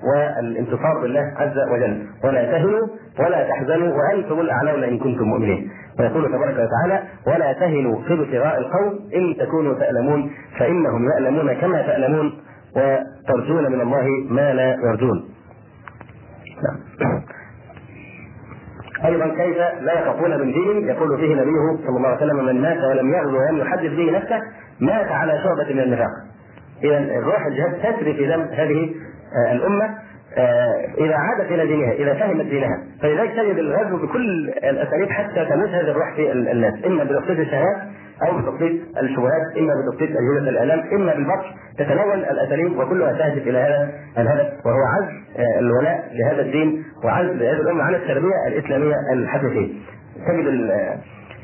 والانتصار بالله عز وجل؟ ولا تهنوا ولا تحزنوا وأنتم الأعلون إن كنتم مؤمنين. ويقول تبارك وتعالى ولا تهنوا في ابتغاء القوم إن تكونوا تألمون فإنهم يألمون كما تألمون. وترجون من الله ما لا يرجون. أيضا كيف لا يخافون من دين يقول فيه نبيه صلى الله عليه وسلم من مات ولم يغزو ولم يحدث به نفسه مات على شعبة من النفاق. اذا الروح الجهاد تسري في دم هذه آه، الأمة آه، إذا عادت إلى دينها إذا فهمت دينها. فلذلك تجد الغزو بكل الأساليب حتى تموت هذه الروح في الناس. اما بتخطيط الشهوات أو بتخطيط الشبهات إما بتخطيط اجهزه الاعلام إما بالبطش تتنوع الأساليب وكلها تهدف إلى هذا الهدف وهو عزل آه، الولاء لهذا الدين وعزل هذه الأمة عن التربية الإسلامية الحقيقيه. تجد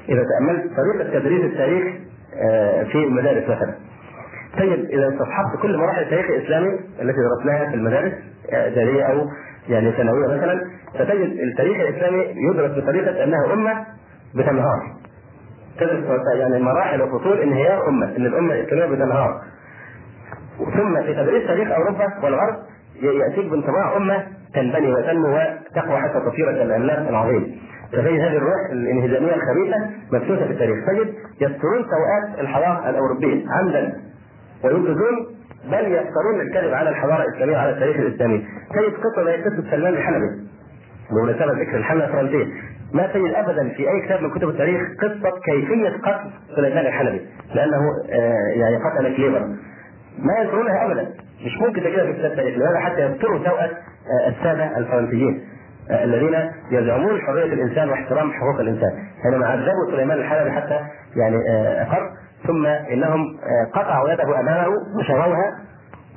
إذا تأملت طريقة تدريس التاريخ في المدارس مثلا تجد إذا استصحبت كل مراحل التاريخ الإسلامي التي درسناها في المدارس اعداديه أو يعني ثانوية مثلا فتجد التاريخ الإسلامي يدرس بطريقة أنها أمة بتنهار تدرس يعني مراحل وفصول انهيار أمة إن الأمة الاسلاميه بتنهار ثم في تدريس تاريخ أوروبا والغرب يأتيك بانطباع أمة تنبني وتنمو وتقوى حتى تصير كالعملاق العظيم. فتجد هذه الروح الإنهزامية الخبيثة مبثوثه في التاريخ. تجد يذكرون سوءات الحضارة الأوروبية عمدا وينقذون بل يفترون الكذب على الحضارة الإسلامية وعلى التاريخ الإسلامي. تجد قصه زي قصه سلمان الحلبي بمناسبة ذكر الحمله الفرنسية ما تجد ابدا في أي كتاب من كتب التاريخ قصة كيفية قتل سليمان الحلبي لأنه آه يعني قتل كليبر ما يذكرونها ابدا. مش ممكن تجدها في كتاب التاريخ لماذا حتى يذكروا سوءة آه الساده الفرنسيين آه الذين يزعمون حرية الإنسان واحترام حقوق الإنسان. حينما عذبوا سليمان الحلبي حتى يعني اقر ثم إنهم قطعوا يده أمامه وشروها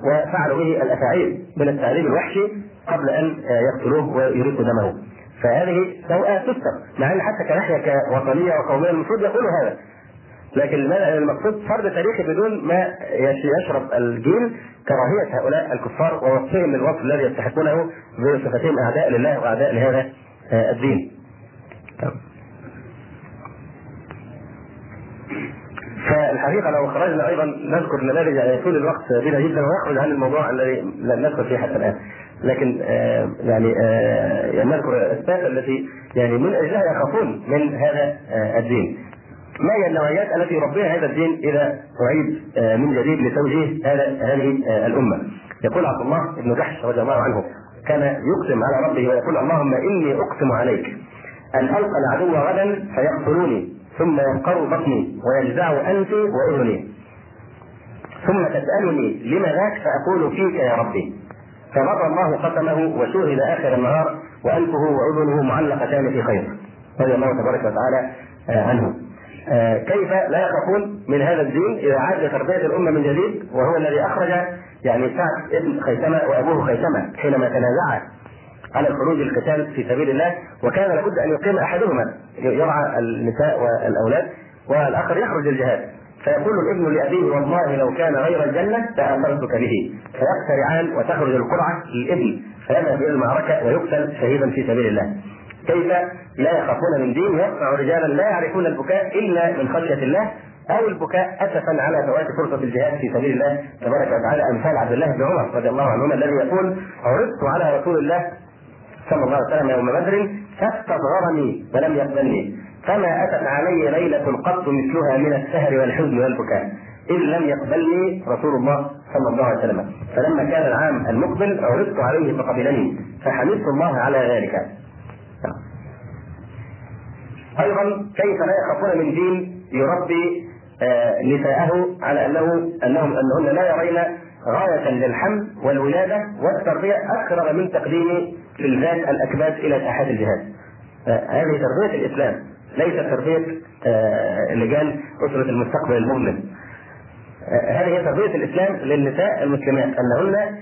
وفعلوا به الأفاعيل من التعذيب الوحشي قبل أن يقتلوه ويريقوا دمه. فهذه سوءة تستر مع إن حتى كناحية كوطنية وقومية المفروض يقولوا هذا. لكن المقصود فرض تاريخي بدون ما يشرب الجيل كراهية هؤلاء الكفار ووصفهم للوصف الذي يستحقونه بصفتهم أعداء لله وأعداء لهذا آه، الدين. فالحقيقة لو خرجنا أيضا نذكر نماذج يعني يطول الوقت بنا جدا ويخرج عن الموضوع الذي لم ندخل فيه حتى الآن. لكن آه يعني آه يعني نذكر الأسباب التي يعني من أجلها يخافون من هذا آه الدين. ما هي النوعيات التي يربيها هذا الدين إذا أعيد آه من جديد لتوجيه هذا هذه آه الأمة؟ يقول عبد الله بن جحش رضي الله عنه كان يقسم على ربه ويقول اللهم إني أقسم عليك أن ألقى العدو غدا فيقتلوني ثم ينقر بطني ويجزع أنفي وإذني ثم تسألني لم ذاك فأقول فيك يا ربي فمر الله قسمه وشوهد آخر النهار وانفه واذنه معلقتان في خير. رضي الله تبارك وتعالى آه، عنه. آه، كيف لا يخافون من هذا الدين إذا عاد لتربية الأمة من جديد وهو الذي أخرج يعني سعد ابن خيثمة وأبوه خيثمة حينما تنازعا على الخروج للقتال في سبيل الله وكان لابد أن يقيم أحدهما يرعى النساء والأولاد والآخر يخرج للجهاد. فيقول الابن لأبيه والله لو كان غير الجنة لاثرتك به. فيقترعان وتخرج القرعة للابن فيذهب إلى المعركة ويقتل شهيدا في سبيل الله. كيف لا يخافون من دين يصنع رجالا لا يعرفون البكاء إلا من خشية الله أو البكاء اسفا على فوات فرصة الجهاد في سبيل الله. تبارك وتعالى أمثال عبد الله بن عمر رضي الله عنهما الذي يقول عرضت على رسول الله صلى الله عليه وسلم يوم بدر فاستصغرني ولم يقبلني فما أتت علي ليلة قط مثلها من السهر والحزن والبكاء إذ لم يقبلني رسول الله صلى الله عليه وسلم. فلما كان العام المقبل عرضت عليه فقبلني فحمدت الله على ذلك. أيضا كيف لا يخافون من دين يربي آه، نساءه على انه انهم أنهن لا يرين غاية للحمل والولادة والتربية أكثر من تقديم الذات الأكباد إلى ساحات الجهاد. آه، هذه تربية الإسلام. ليست تربية آه، لجان أسرة المستقبل المؤمن. هذه هي تربية الإسلام للنساء المسلمات أنهن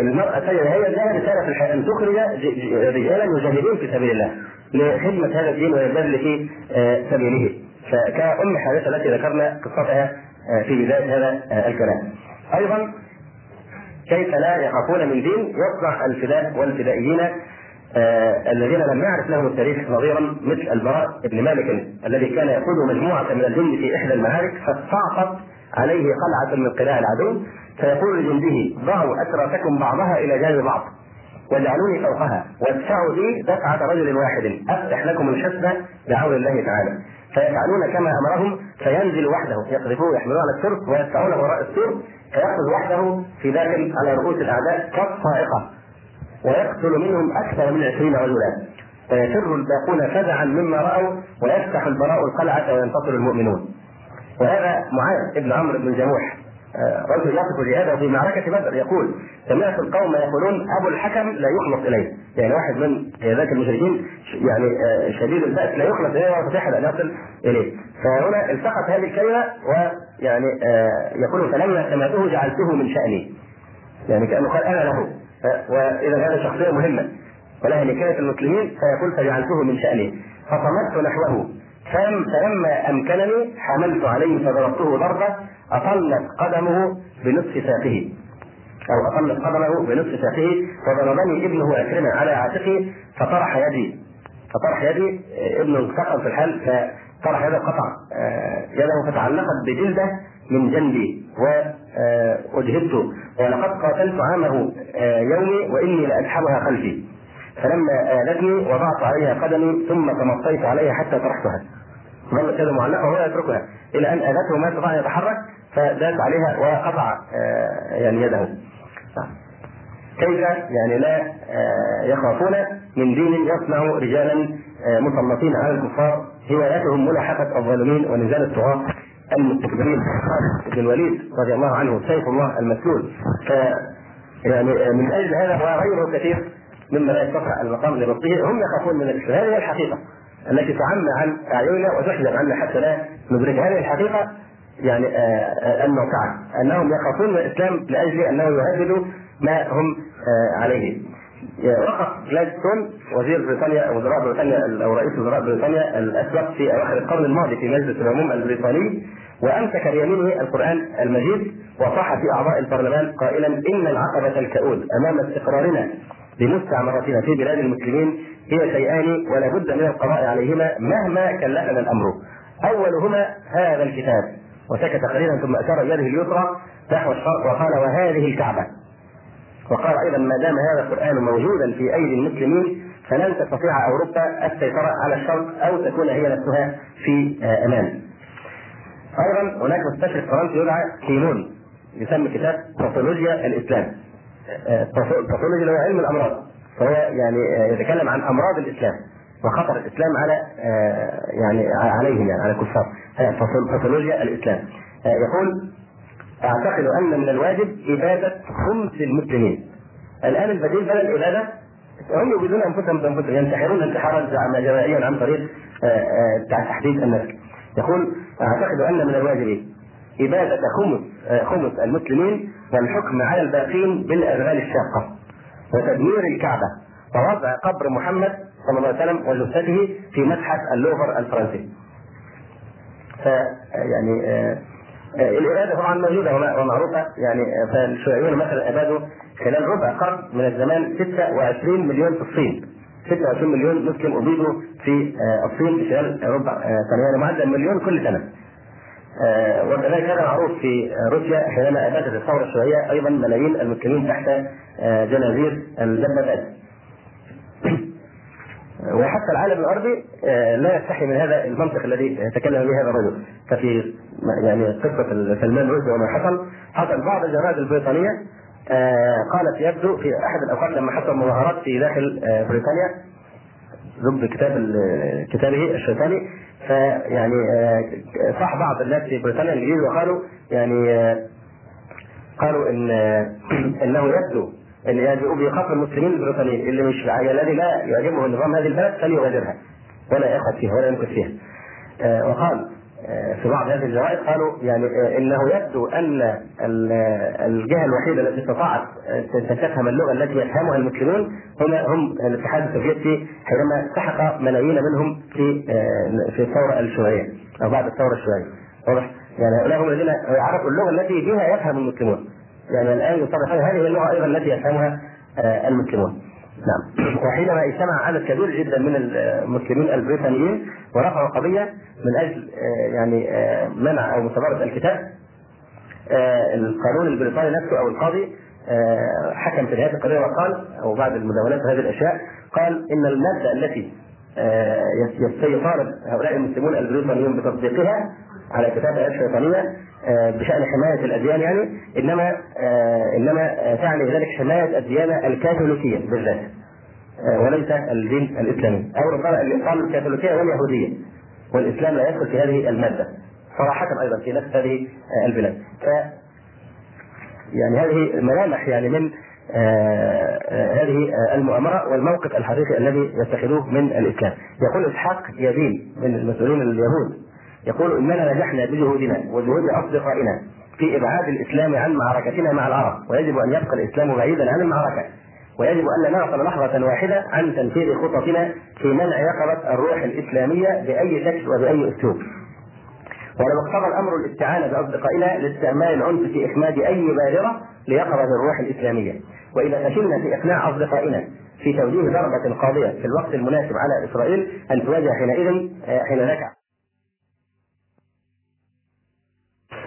المرأة هي لها رسالة في الحياة أن تخرج رجالا يجاهدون في سبيل الله لخدمة هذا الدين والبذل في سبيله فكأم حارثة التي ذكرنا قصتها آه، في بداية هذا آه، الكلام. أيضا كيف لا يخافون من دين يصنع الفداء والفدائيين آه الذين لم يعرف لهم التاريخ نظيرا مثل البراء بن مالك الذي كان يقود مجموعة من الجند في إحدى المعارك فاستعصت عليه قلعة من قلاع العدو فيقول لجنده ضعوا اتراككم بعضها إلى جانب بعض واجعلوني فوقها وادفعوا لي دفعة رجل واحد أفتح لكم الحسنى بعون الله تعالى. فيفعلون كما أمرهم فينزل وحده يقذفوه يحملوه على السرب ويدفعونه وراء السرب فيأخذ وحده في داخل على رؤوس الأعداء كالصائقه ويقتل منهم أكثر من عشرين رجلا. فيفر الباقون فزعا مما رأوا ويفتح البراء القلعة وينتصر المؤمنون. وهذا معاذ بن عمرو بن جموح. آه، رجل يصف جهاده في معركة بدر يقول سمعت القوم يقولون أبو الحكم لا يخلص إليه. يعني واحد من ذاك المشركين يعني آه، شديد البأس لا يخلص إليه ولا يستطيع أن يصل إليه. فهنا التقط هذه الكلمة ويعني آه، يقول فلما سمعته جعلته من شأني. يعني كأنه قال أنا له. وإذا هذا شخصية مهمة ولها نكاية المسلمين فيقول فجعلته من شأني فصمت نحوه. فلما أمكنني حملت عليه فضربته ضربة أطلت قدمه بنصف ساقه. أو أطلت قدمه بنصف ساقه وضربني ابنه عكرمه على عاتقه فطرح يدي. فطرح يدي ابنه انتقل في الحال فطرح يده قطع آه، يده فتعلقت بجلده من جنبي. واجهدت ولقد قاتلت عامه آه، يومي وإني لاسحبها خلفي. فلما آلتني وضعت عليها قدمي ثم تمطيت عليها حتى طرحتها. ظلت كده معلقة؟ وهو يتركها إلى أن اذته ما استطاع أن يتحرك فداس عليها وقطع آه، يعني يده. كيف؟ يعني لا آه، يخافون من دين يصنع رجالا آه، مسلطين على الكفار هوايتهم ملاحقة الظالمين ونزال الطغاة المستكبرين خالد بن الوليد رضي الله عنه سيف الله المسلول. ف يعني من أجل هذا وغيره كثير مما لا يستطيع المقام لنصه هم يخافون من الاسلام هذه هي الحقيقة التي تعمى عن أعيننا وتحجب عنا حتى لا ندرك. هذه الحقيقة يعني الموقعه آه، أنهم يخافون من الإسلام لأجل أنه يهدد ما هم آه، عليه. وقف جلادستون وزير بريطانيا أو وزراء بريطانيا أو رئيس وزراء بريطانيا الأسبق في أواخر القرن الماضي في مجلس العموم البريطاني وأمسك بيمينه القرآن المجيد وصاح في أعضاء البرلمان قائلا إن العقبة الكؤود أمام استقرارنا بمستعمرتنا في بلاد المسلمين هي شيئان ولا بد من القضاء عليهما مهما كلفنا الأمر. أولهما هذا الكتاب وسكت قليلا ثم أشار بيده اليسرى نحو الشرق وقال وهذه الكعبة. وقال أيضا ما دام هذا القرآن موجودا في أيدي المسلمين فلن تستطيع أوروبا السيطرة على الشرق أو تكون هي نفسها في أمان. أيضا هناك مستشرق فرنسي يدعى كيمون يسمى كتاب باثولوجيا الإسلام. الباثولوجيا اللي هو علم الأمراض فهو يعني يتكلم عن أمراض الإسلام وخطر الإسلام على يعني عليهم يعني على الكفار باثولوجيا الإسلام يقول أعتقد أن من الواجب اباده خمس المسلمين. الآن البديل بدل الاباده هم يوجدون أنفسهم بانفسهم ينتحرون انتحارا جماعيا عن طريق تحديد النسل يقول أعتقد أن من الواجب إبادة خمس خمس المسلمين والحكم على الباقين بالأغلال الشاقة. وتدمير الكعبة. ووضع قبر محمد صلى الله عليه وسلم وجثته في متحف اللوفر الفرنسي. فيعني آه آه الإبادة طبعا موجودة ومعروفة يعني فالشيوعيون مثلا أبادوا خلال ربع قرن من الزمان 26 مليون في الصين 26 مليون مسلم ابيدوا في الصين خلال ربع سنه يعني معدل مليون كل سنة. وكذلك كان معروف في روسيا حينما أبادت الثورة الشيوعية أيضا ملايين المسلمين تحت جنازير الدبابات. وحتى العالم الأرضي لا يستحي من هذا المنطق الذي تكلم به هذا الرجل. ففي يعني قصة سلمان رشدي وما حصل حصل بعض الجرائد البريطانية قالت يبدو في أحد الأوقات لما حصل مظاهرات في داخل بريطانيا ضد كتاب كتابه الشيطاني. فيعني صح بعض الناس في بريطانيا الانجليز وقالوا يعني قالوا إن إنه يبدو بايقاف المسلمين البريطانيين اللي مش الذي لا يعجبه نظام هذه البلد فليغادرها ولا يأخذ فيها ولا يمكث فيها. وقال في بعض هذه الجرائد قالوا يعني إنه يبدو أن الجهة الوحيدة التي استطاعت أن تفهم اللغة التي يفهمها المسلمون هم هم الاتحاد السوفيتي حينما سحق ملايين منهم في في الثورة الشيوعية أو بعد الثورة الشيوعية واضح؟ يعني هؤلاء هم الذين عرفوا اللغة التي بها يفهم المسلمون يعني الآن يصرح هذه اللغة أيضا التي يفهمها المسلمون. نعم. وحينما اجتمع عدد كبير جدا من المسلمين البريطانيين ورفعوا قضية من أجل يعني منع أو مصادره الكتاب القانون البريطاني نفسه أو القاضي حكم في نهايه القضية وقال أو بعد المداولات هذه الأشياء قال إن المادة التي يطالب هؤلاء المسلمون البريطانيون بتطبيقها على كتابة الشيطانية بشأن حماية الأديان يعني إنما إنما تعني ذلك حماية الديانة الكاثوليكية بالذات وليس الدين الإسلامي. أو ربما قال الكاثوليكية واليهودية والإسلام لا يدخل في هذه المادة صراحة أيضا في نفس هذه البلاد. ف يعني هذه ملامح يعني من هذه المؤامرة والموقف الحقيقي الذي يتخذوه من الإسلام. يقول إسحاق يدين من المسؤولين اليهود. يقول إننا نجحنا بجهودنا وجهود أصدقائنا في إبعاد الإسلام عن معركتنا مع العرب ويجب أن يبقى الإسلام بعيدا عن المعركة ويجب أن لا نغفل لحظة واحدة عن تنفيذ خططنا في منع يقظه الروح الإسلامية بأي شكل وبأي أسلوب. ولو اقتضى الأمر الاستعانه بأصدقائنا لاستعمال العنف في إخماد أي بادرة ليقظة الروح الإسلامية. وإذا فشلنا في إقناع أصدقائنا في توجيه ضربة قاضية في الوقت المناسب على إسرائيل أن تواجه حينئذ حين نكع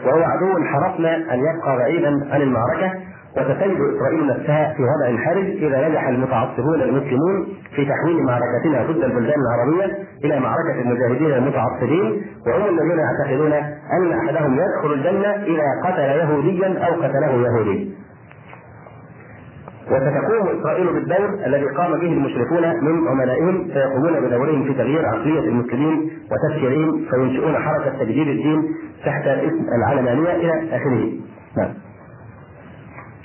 وهو عدو حرصنا أن يبقى بعيدا عن المعركة وتتجد إسرائيل نفسها في وضع حرج إذا نجح المتعصبون المسلمون في تحويل معركتنا ضد البلدان العربية إلى معركة المجاهدين المتعصبين وهم الذين يعتقدون أن أحدهم يدخل الجنة إذا قتل يهوديا أو قتله يهودي. وستقوم إسرائيل بالدور الذي قام به المشركون من عملائهم فيقومون بدورهم في تغيير عقلية المسلمين وتفكيرهم فينشئون حركة تجديد الدين تحت اسم العلمانية إلى آخره. نعم.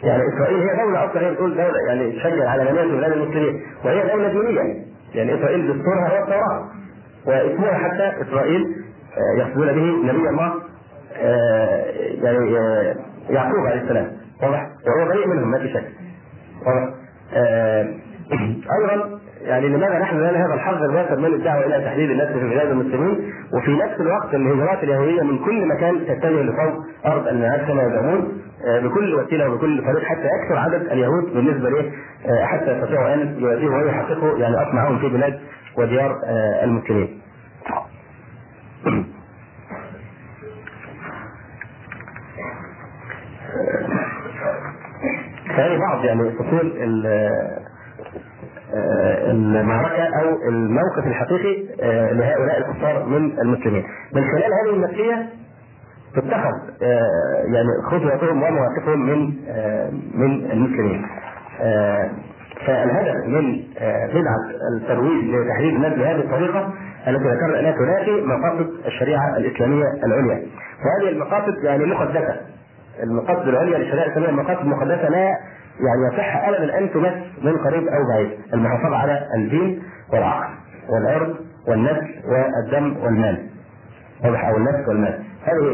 يعني إسرائيل هي دولة أصلا هي بتقول دولة يعني تشجع العلمانية في بلاد المسلمين وهي دولة دينية يعني إسرائيل دستورها هو التوراة واسمها حتى إسرائيل يقصدون به نبي الله يعني يعقوب عليه السلام واضح وهو بريء منهم ما في شك أيضا يعني لماذا نحن لنا هذا الحظ الواسع من الدعوة إلى تحديد الناس في بلاد المسلمين وفي نفس الوقت الهجرات اليهودية من كل مكان تتجه لفوق أرض الميعاد كما يزعمون بكل وسيلة وبكل طريق حتى يكثر عدد اليهود بالنسبة له حتى يستطيعوا أن يواجهوا ويحققوا يعني اطمعهم في بلاد وديار المسلمين. هذه بعض يعني فصول المعركة أو الموقف الحقيقي لهؤلاء الكفار من المسلمين. من خلال هذه النفسيه تتخذ يعني خطوتهم ومواقفهم من من المسلمين. فالهدف من بدعة الترويج لتحديد الناس بهذه الطريقة التي ذكرنا انها تنافي مقاصد الشريعة الإسلامية العليا. وهذه المقاصد يعني مقدسة. المقاصد العليا للشريعه الإسلامية مقاصد مقدسه لا يعني يصح ابدا إن تمس من قريب أو بعيد، المحافظة على الدين والعقل والعرض والنسل والدم والمال. واضح أو النفس والمال. هذه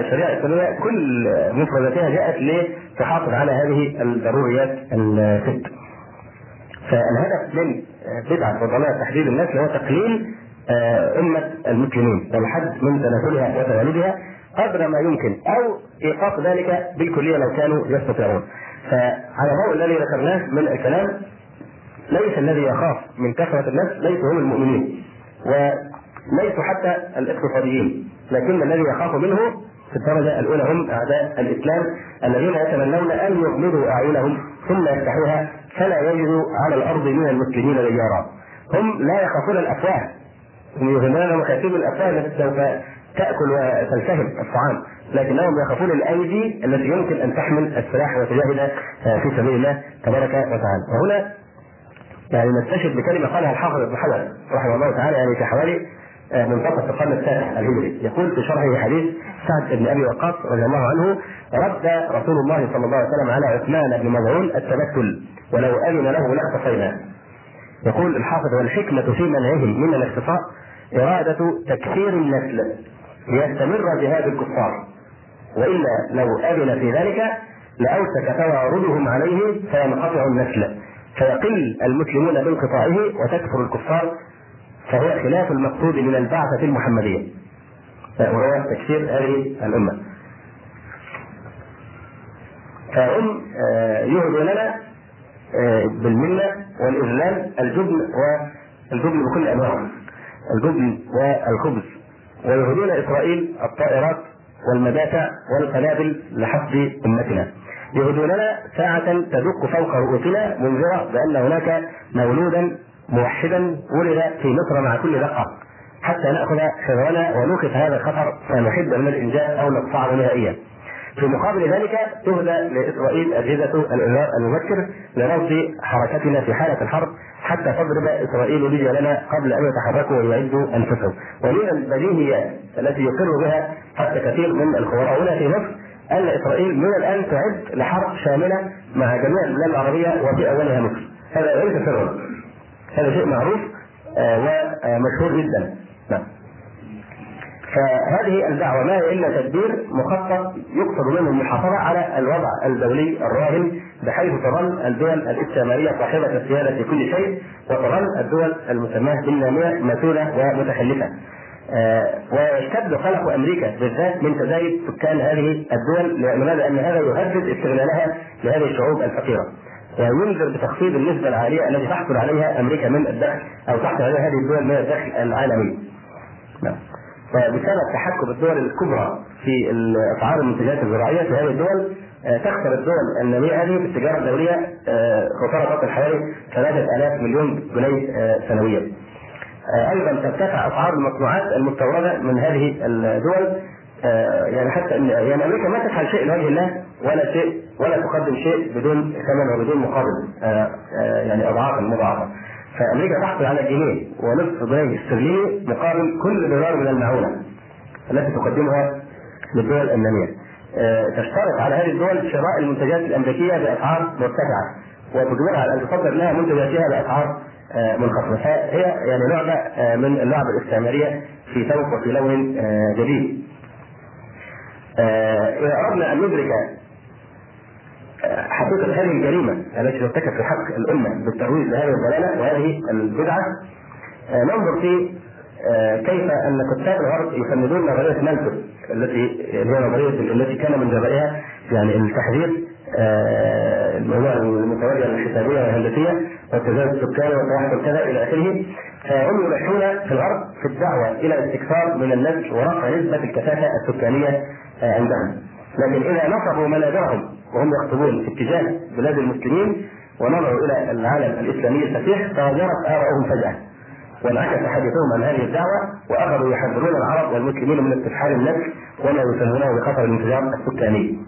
الشريعه الإسلامية كل مفرداتها جاءت لتحافظ على هذه الضروريات الست. فالهدف من بدعة وضلال تحديد الناس هو تقليل أمة المسلمين والحد من تناسلها وتوالدها قدر ما يمكن أو إيقاف ذلك بالكلية لو كانوا يستطيعون. فعلى الضوء الذي ذكرناه من الكلام ليس الذي يخاف من كثرة الناس ليسوا هم المؤمنين وليسوا حتى الاقتصاديين لكن الذي يخاف منه في الدرجة الأولى هم أعداء الإسلام الذين يتمنون أن يغمضوا أعينهم ثم يفتحوها فلا يجدوا على الأرض من المسلمين ديارا هم لا يخافون الأفواه هم يظنون مخافين الأفواه التي سوف تأكل وتلتهم الطعام لكنهم يخافون الأيدي التي يمكن أن تحمل السلاح وتجاهد في سبيل الله تبارك وتعالى. وهنا يعني نستشهد بكلمة قالها الحافظ ابن حجر رحمه الله تعالى يعني في حوالي آه، منتصف القرن التاسع الهجري. يقول في شرحه حديث سعد بن أبي وقاص رضي الله عنه رد رسول الله صلى الله عليه وسلم على عثمان بن مظعون التبتل ولو أذن له لاختصينا يقول الحافظ والحكمة في منعهم من الاختصاء إرادة تكثير النسل ليستمر جهاد الكفار. وإلا لو أذن في ذلك لاوشك تواردهم عليه فينقطع النسل. فيقل المسلمون بانقطاعه وتكثر الكفار. فهو خلاف المقصود من البعثة المحمدية. وهو تكفير هذه الأمة. فهم آه، يهدوا لنا آه، بالمنة والإذلال الجبن والجبن بكل أنواعه. الجبن والخبز. ويهدون إسرائيل الطائرات والمدافع والقنابل لحفظ أمتنا يهدوننا ساعة تدق فوق رؤوسنا منذرة بأن هناك مولودا موحدا ولد في مصر مع كل دقة حتى نأخذ حذرنا ونوقف هذا الخطر فنحد من الإنجاز أو نقطعه نهائيا. في مقابل ذلك تهدى لإسرائيل أجهزة الإنذار المبكر لرصد حركتنا في حالة الحرب حتى تضرب إسرائيل رجالنا قبل أن يتحركوا ويعدوا انفسهم. ومن البديهيات التي يقر بها حتى كثير من الخبراء هنا في مصر أن إسرائيل من الآن تعد لحرب شاملة مع جميع البلاد العربية وفي أولها مصر. هذا ليس سرا. هذا شيء معروف آه، ومشهور جدا نعم فهذه الدعوة ما هي إلا تدبير مخطط يقصد منه المحافظة على الوضع الدولي الراهن بحيث تظل الدول الإستعمارية صاحبة السيادة في كل شيء وتظل الدول المسماة بالنامية مسؤولة ومتخلفة. آه ويشتد قلق أمريكا بالذات من تزايد سكان هذه الدول لماذا؟ أن هذا يهدد استغلالها لهذه الشعوب الفقيرة. وينذر بتخفيض النسبة العالية التي تحصل عليها أمريكا من الدخل أو تحصل عليها هذه الدول من الدخل العالمي. نعم. فبسبب تحكم الدول الكبرى في اسعار المنتجات الزراعية في هذه الدول آه، تخسر الدول الناميه هذه في التجارة الدولية آه، خسارة تصل حوالي 3000 مليون جنيه آه، سنويا. أيضا ترتفع أسعار المصنوعات المستوردة من هذه الدول يعني حتى يعني أمريكا ما تفعل شيء لوجه الله ولا شيء ولا تقدم شيء بدون ثمن وبدون مقابل يعني اضعافا مضاعفة. فامريكا تحصل على جنيه ونصف جنيه استرليني مقابل كل دولار من المعونة التي تقدمها للدول النامية. آه، تشترط على هذه الدول شراء المنتجات الأمريكية بأسعار مرتفعة وتجبرها على أن تصدر لها منتجاتها بأسعار آه، منخفضة فهي يعني لعبه آه، من اللعب الاستعمارية في ثوب وفي لون جديد. إذا أردنا أن ندرك حقيقة هذه الجريمة التي ترتكب في حق الأمة بالترويج لهذه الضلالة وهذه البدعة. آه، ننظر في آه، كيف أن كتاب الغرب يفندون نظرية مالثus التي هي نظرية التي كان من جزائها يعني التحذير آه، الموضوع الحسابية والهندسية والتزاوج السكاني والتوحد كذا إلى آخره. فهم يلحون في الغرب في الدعوة إلى الاستكثار من النسل ورفع نسبة الكثافة السكانية عندهم. لكن إذا نصبوا منابرهم وهم يخطبون في اتجاه بلاد المسلمين ونظروا إلى العالم الإسلامي الفسيح تغيرت ارائهم فجأة وانعكس حديثهم عن هذه الدعوة واخذوا يحذرون العرب والمسلمين من استفحال النسل وما يسمونه بخطر الانفجار السكاني.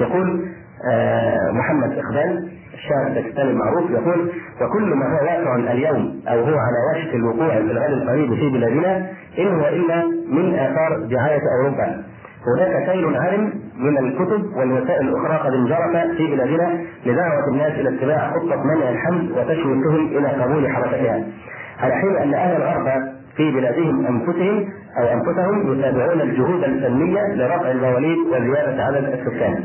يقول آه، محمد إقبال الشاعر الباكستاني المعروف يقول وكل ما هو واقع اليوم أو هو على وشك الوقوع في الغد القريب في بلادنا إن هو إلا من آثار دعايه أوروبا هناك سيل عارم من الكتب والوسائل الأخرى قد انجرف في بلادنا لدعوة الناس إلى اتباع خطة منع الحمل وتشويقهم إلى قبول حركتها على حين أن أهل الغرب في بلادهم أنفسهم أو أنفسهم يتابعون الجهود الفنية لرفع المواليد وزيادة عدد السكان.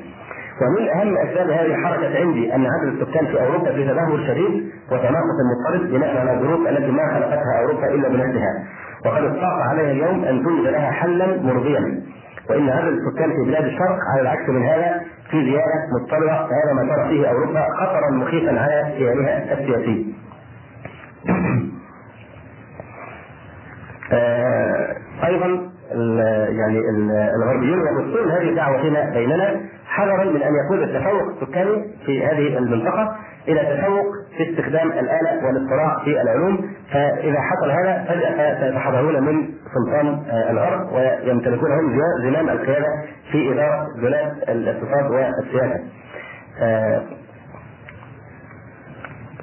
ومن أهم أسباب هذه الحركة عندي أن عدد السكان في أوروبا في تدهور شديد وتناقص مضطرد بناء على الظروف التي ما خلقتها أوروبا إلا بنفسها. وقد استطاع عليها اليوم أن توجد لها حلا مرضيا وان هذا السكان في بلاد الشرق على العكس من هذا في زيادة مضطربه هذا ما ترى فيه أوروبا خطرا مخيفا على كيانها السياسي. آه، أيضا يعني الغربيون يبثون هذه الدعوة هنا بيننا حذرا من أن يكون التفوق السكاني في هذه المنطقة إلى تفوق في استخدام الآلة والاطلاع في العلوم فإذا حصل هذا فجأة سيتحررون من سلطان آه، الغرب ويمتلكون هم زمام القيادة في إدارة بلاد الاقتصاد والسياسة. آه،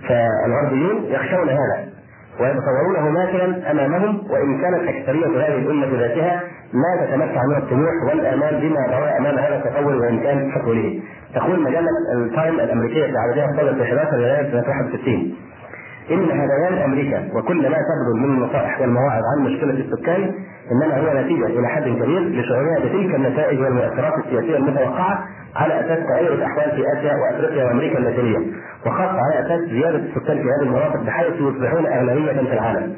فالغربيون يخشون هذا ويتصورونه ماثلا أمامهم وإن كانت أكثرية هذه الأمة ذاتها لا تتمتع من الطموح والامال بما ترى أمام هذا التطور وإن كان حقوله. تقول مجلة التايم الأمريكية عددها الصادر في 11 يناير سنه 61 إن هذيان أمريكا وكل ما تبذل من النصائح والمواعظ عن مشكلة السكان إنما هو نتيجة إلى حد كبير لشعورها بتلك النتائج والمؤثرات السياسية المتوقعة على أساس تغير الأحوال في آسيا وأفريقيا وأمريكا اللاتينية وخاصة على أساس زيادة السكان في هذه المناطق بحيث يصبحون اغلبيه في العالم.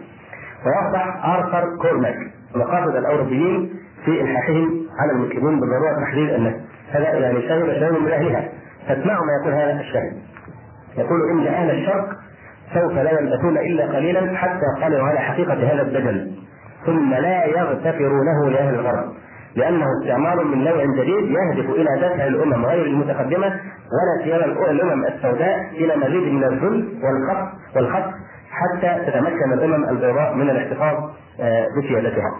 ويوضح آرثر كورماك مقاصد الأوروبيين في إلحاحهم على المسلمين بضروره تحديد النسل. هذا يعني شاهد شاهد من أهلها فاسمعوا ما يقول هذا الشاهد. يقول إن أهل الشرق سوف لا يلبثون إلا قليلا حتى يطلعوا على حقيقة هذا الدجل ثم لا يغتفرونه لأهل الغرب لأنه استعمار من نوع جديد يهدف إلى دفع الأمم غير المتقدمة ولا سيما الأمم السوداء إلى مزيد من الذل والخط والخط حتى تتمكن الأمم البيضاء من الاحتفاظ آه، بسيادتها.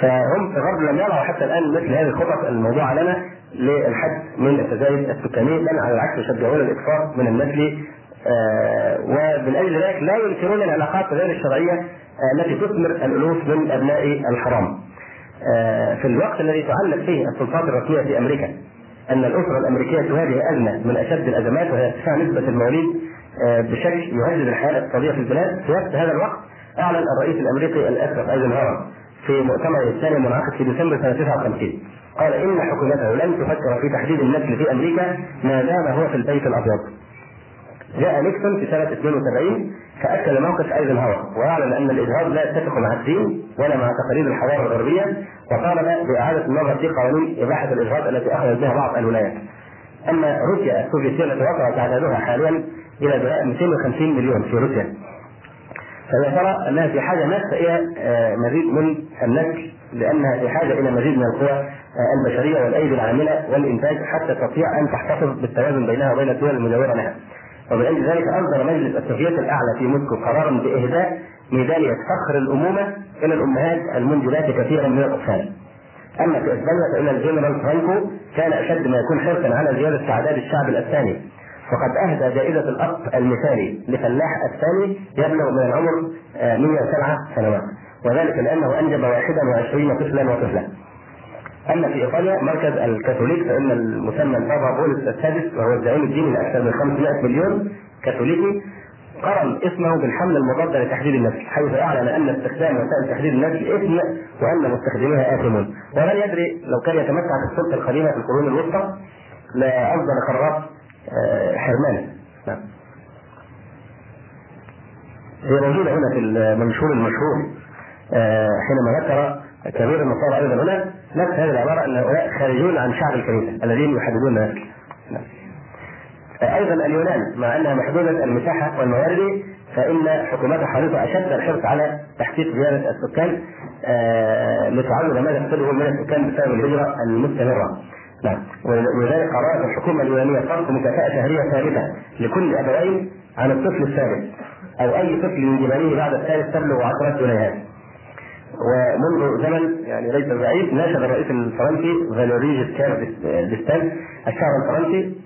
فهم في الغرب لم يروا حتى الآن مثل هذه الخطط الموضوعة لنا للحد من التزايد السكاني بل على العكس يشجعون الاكثار من النسل آه ومن أجل ذلك لا ينكرون العلاقات غير الشرعية آه التي تثمر الألوف من أبناء الحرام. آه في الوقت الذي تعلق فيه السلطات الرسمية في أمريكا أن الأسرة الأمريكية تواجه أزمة من أشد الأزمات وهي ارتفاع نسبة المواليد بشكل يهدد الحياة الاقتصادية في البلاد في نفس هذا الوقت أعلن الرئيس الأمريكي الاسبق أيزنهاور في مؤتمر الثاني المنعقد في ديسمبر سنة 59 قال إن حكومته لن تفكر في تحديد النسل في أمريكا ما دام هو في البيت الأبيض. جاء نيكسون في سنة 72 فأكد موقف ايزنهاور وأعلن أن الاجهاض لا يتفق مع الدين ولا مع تقاليد الحضارة الغربية وطالب بإعادة النظر في قوانين إباحة الاجهاض التي أخذت بها بعض الولايات. أما روسيا السوفيتيه التي وصلت تعدادها حاليا إلى 250 مليون في روسيا فترى أنها في حاجة ماسه إلى آه، مزيد من النسل لأنها في حاجة إلى مزيد من القوى البشرية والأيدي العاملة والإنتاج حتى تستطيع أن تحتفظ بالتوازن بينها وبين الدول المجاوره لها. ومن أجل ذلك أصدر مجلس السوفيت الأعلى في موسكو قرارا بإهداء ميداليه فخر الأمومة إلى الأمهات المنجبات كثيرا من الأطفال. أما في إسبانيا فإن الجنرال فرانكو كان أشد ما يكون حرصا على زيادة تعداد الشعب الأسباني وقد أهدى جائزة الاب المثالي لفلاح أسباني يبلغ من العمر 107 آه، سنوات وذلك لأنه أنجب 21 طفلا وطفلا. اما في إيطاليا مركز الكاثوليك فإن المسمى البابا بولس السادس وهو الزعيم الديني لأكثر من 500 مليون كاثوليكي. قرن اسمه بالحمله المضاده لتحديد النسل حيث أعلن أن استخدام وسائل تحديد النسل إثم وأن مستخدميها اثمون ومن يدري لو كان يتمتع بالسلطه القديمة في القرون الوسطى؟ لاصدر قرارات آه، حرمان. نعم. هي موجودة هنا في المنشور المشهور آه، حينما ذكر كبير النصارى أيضا هنا. نفس هذه العبارة أن هؤلاء خارجون عن شعب الكنيسة الذين يحددون ذلك نعم. آه، أيضا اليونان مع أنها محدودة المساحة والموارد فإن حكومتها حريصة أشد الحرص على تحقيق زيادة السكان لتعرض ما يحصله من السكان بسبب الهجرة المستمرة. نعم. ولذلك قررت الحكومة اليونانية فرض مكافأة شهرية ثابتة لكل ابوين عن الطفل الثالث أو أي طفل ينجبانه بعد الثالث تبلغ عشرات جنيهات. ومنذ زمن يعني ليس بعيد ناشد الرئيس الفرنسي فالوري جيسكار ديستان الشعب الفرنسي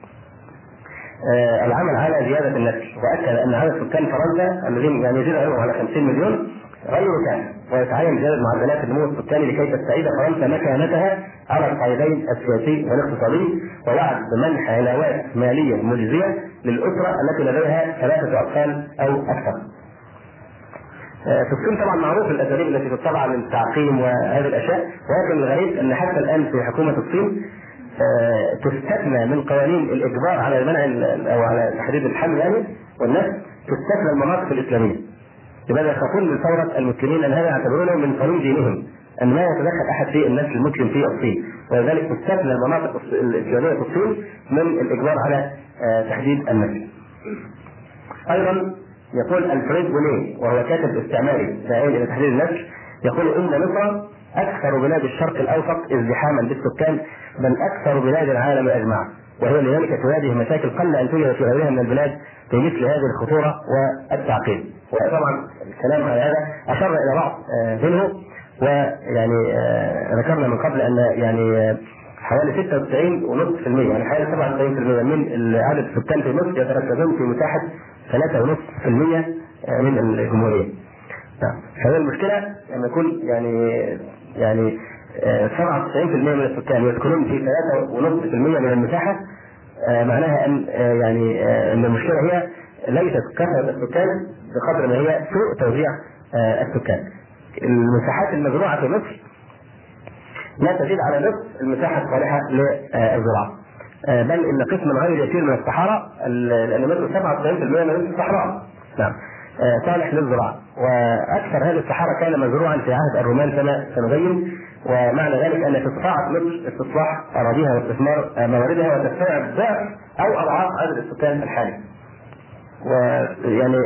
آه، العمل على زيادة النسل وأكد أن عدد سكان فرنسا الذين يعني يزيد على 50 مليون غير كافي ويتعين زياده معدلات النمو السكاني لكي تستعيد فرنسا مكانتها على الصعيدين السياسي والاقتصادي. ووعد بمنح علاوات مالية مجزية للأسرة التي لديها ثلاثة اطفال أو أكثر. آه، في الصين طبعا معروف الاساليب التي تتبع للتعقيم وهذه الأشياء ولكن الغريب أن حتى الآن في حكومة الصين آه، تستثنى من قوانين الإجبار على المنع أو على تحديد الحمل يعني والنسل تستثنى المناطق الإسلامية. لماذا يخافون من ثورة المسلمين؟ لأن هذا يعتبرونه من قانون دينهم أن ما يتدخل أحد في النسل المسلم في الصين. ولذلك تستثنى المناطق الإسلامية في الصين من الإجبار على آه، تحديد النسل. أيضا يقول الفريد بونيه وهو كاتب استعماري داعي إلى تحديد النسل يقول إن مصر أكثر بلاد الشرق الأوسط ازدحاما بالسكان بل أكثر بلاد العالم أجمع وهي لذلك تواجه مشاكل قل أن توجد في غيرها من البلاد في مثل هذه الخطورة والتعقيد. وطبعا الكلام على هذا اشرنا إلى بعض آه، منه ويعني آه، ذكرنا من قبل أن يعني آه، حوالي 96.5% يعني حوالي 97% من عدد السكان في مصر يتركزون في مساحه 3.5% من الجمهورية. نعم. فهذه المشكلة ان يكون يعني يعني 97% من السكان يسكنون في 3.5% من المساحة معناها أن يعني أن المشكلة هي ليست كثره السكان بقدر ما هي سوء توزيع السكان. المساحات المزروعة في مصر لا تزيد على نصف المساحة الصالحة للزراعة. بل إن قسما غير يسير من الصحراء لأن مصر 97% من الصحراء. نعم. صالح للزراعة وأكثر هذه الصحراء كان مزروعا في عهد الرومان كما سنبين ومعنى ذلك أن استطاعت مصر استصلاح أراضيها واستثمار مواردها وتستوعب ضعف أو أضعاف عدد السكان الحالي. ويعني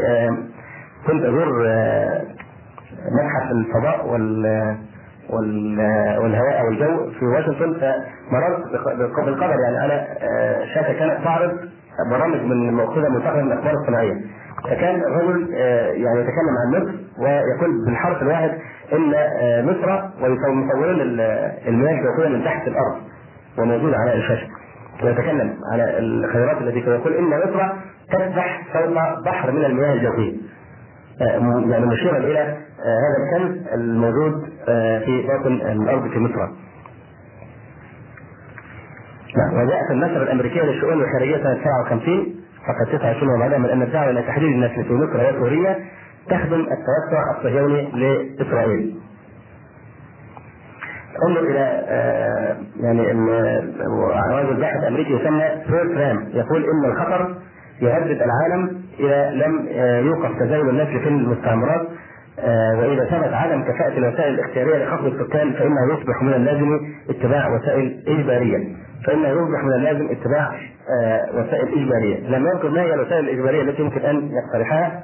كنت أزور متحف الفضاء وال والهواء أو الجو في واشنطن فمررت بالقدر يعني أنا شاشه كانت تعرض برامج من منتخبه من الأخبار الصناعية. فكان الرجل يعني يتكلم عن مصر ويقول بالحرف الواحد إن مصر ويصورون المياه الجوفية من تحت الأرض وموجودة على الشاشة. ويتكلم على الخيرات التي يقول إن مصر تسبح فوق بحر من المياه الجوفية. يعني مشيرا إلى هذا الكنز الموجود في باطن الأرض في مصر. وجاءت النشرة الأمريكية للشؤون الخارجية سنة 57 فقد 29 وبعدها من أن الدعوة إلى تحديد النسل في مصر وسوريا تخدم التوسع الصهيوني لإسرائيل. انظر إلى آه يعني رجل باحث امريكي يسمى فير فرام يقول إن الخطر يهدد العالم إذا لم آه يوقف تزايد النسل في المستعمرات آه وإذا ثبت عدم كفاءة الوسائل الاختيارية لخفض السكان فإنه يصبح من اللازم اتباع وسائل إجبارية. فإنه يصبح من اللازم اتباع وسائل إجبارية. لم يذكر ما هي الوسائل الإجبارية التي يمكن أن يقترحها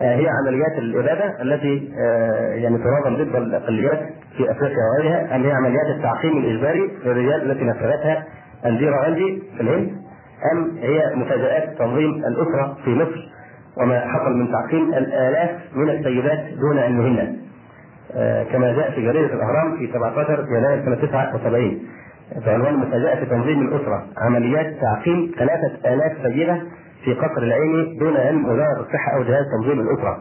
هي عمليات الإبادة التي يعني تنظم ضد الأقليات في أفريقيا وغيرها ام هي عمليات التعقيم الإجباري للرجال التي نفذتها انديرا غاندي في الهند. أم هي مفاجآت تنظيم الأسرة في مصر وما حصل من تعقيم الآلاف من السيدات دون أن يهن. كما جاء في جريدة الأهرام في 17 يناير سنة 79 بعنوان مفاجاه تنظيم الأسرة. عمليات تعقيم 3000 سيدة في قصر العين دون علم وزاره الصحه أو جهاز تنظيم الأسرة.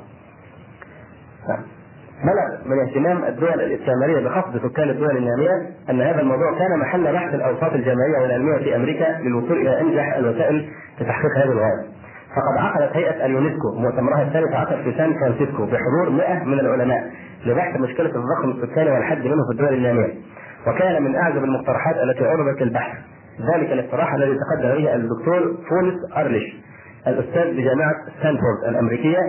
بلغ من اهتمام الدول الاستعماريه بخفض سكان الدول الناميه أن هذا الموضوع كان محل بحث الأوساط الجامعية والعلمية في أمريكا للوصول إلى أنجح الوسائل لتحقيق هذه الغاية. فقد عقدت هيئة اليونسكو مؤتمرها الثالث عقد في سان فرانسيسكو بحضور 100 من العلماء لبحث مشكلة التضخم السكاني والحد منه في الدول الناميه. وكان من أعجب المقترحات التي عرضت للبحث ذلك الاقتراح الذي تقدم به الدكتور بول أرليش الأستاذ بجامعة ستانفورد الأمريكية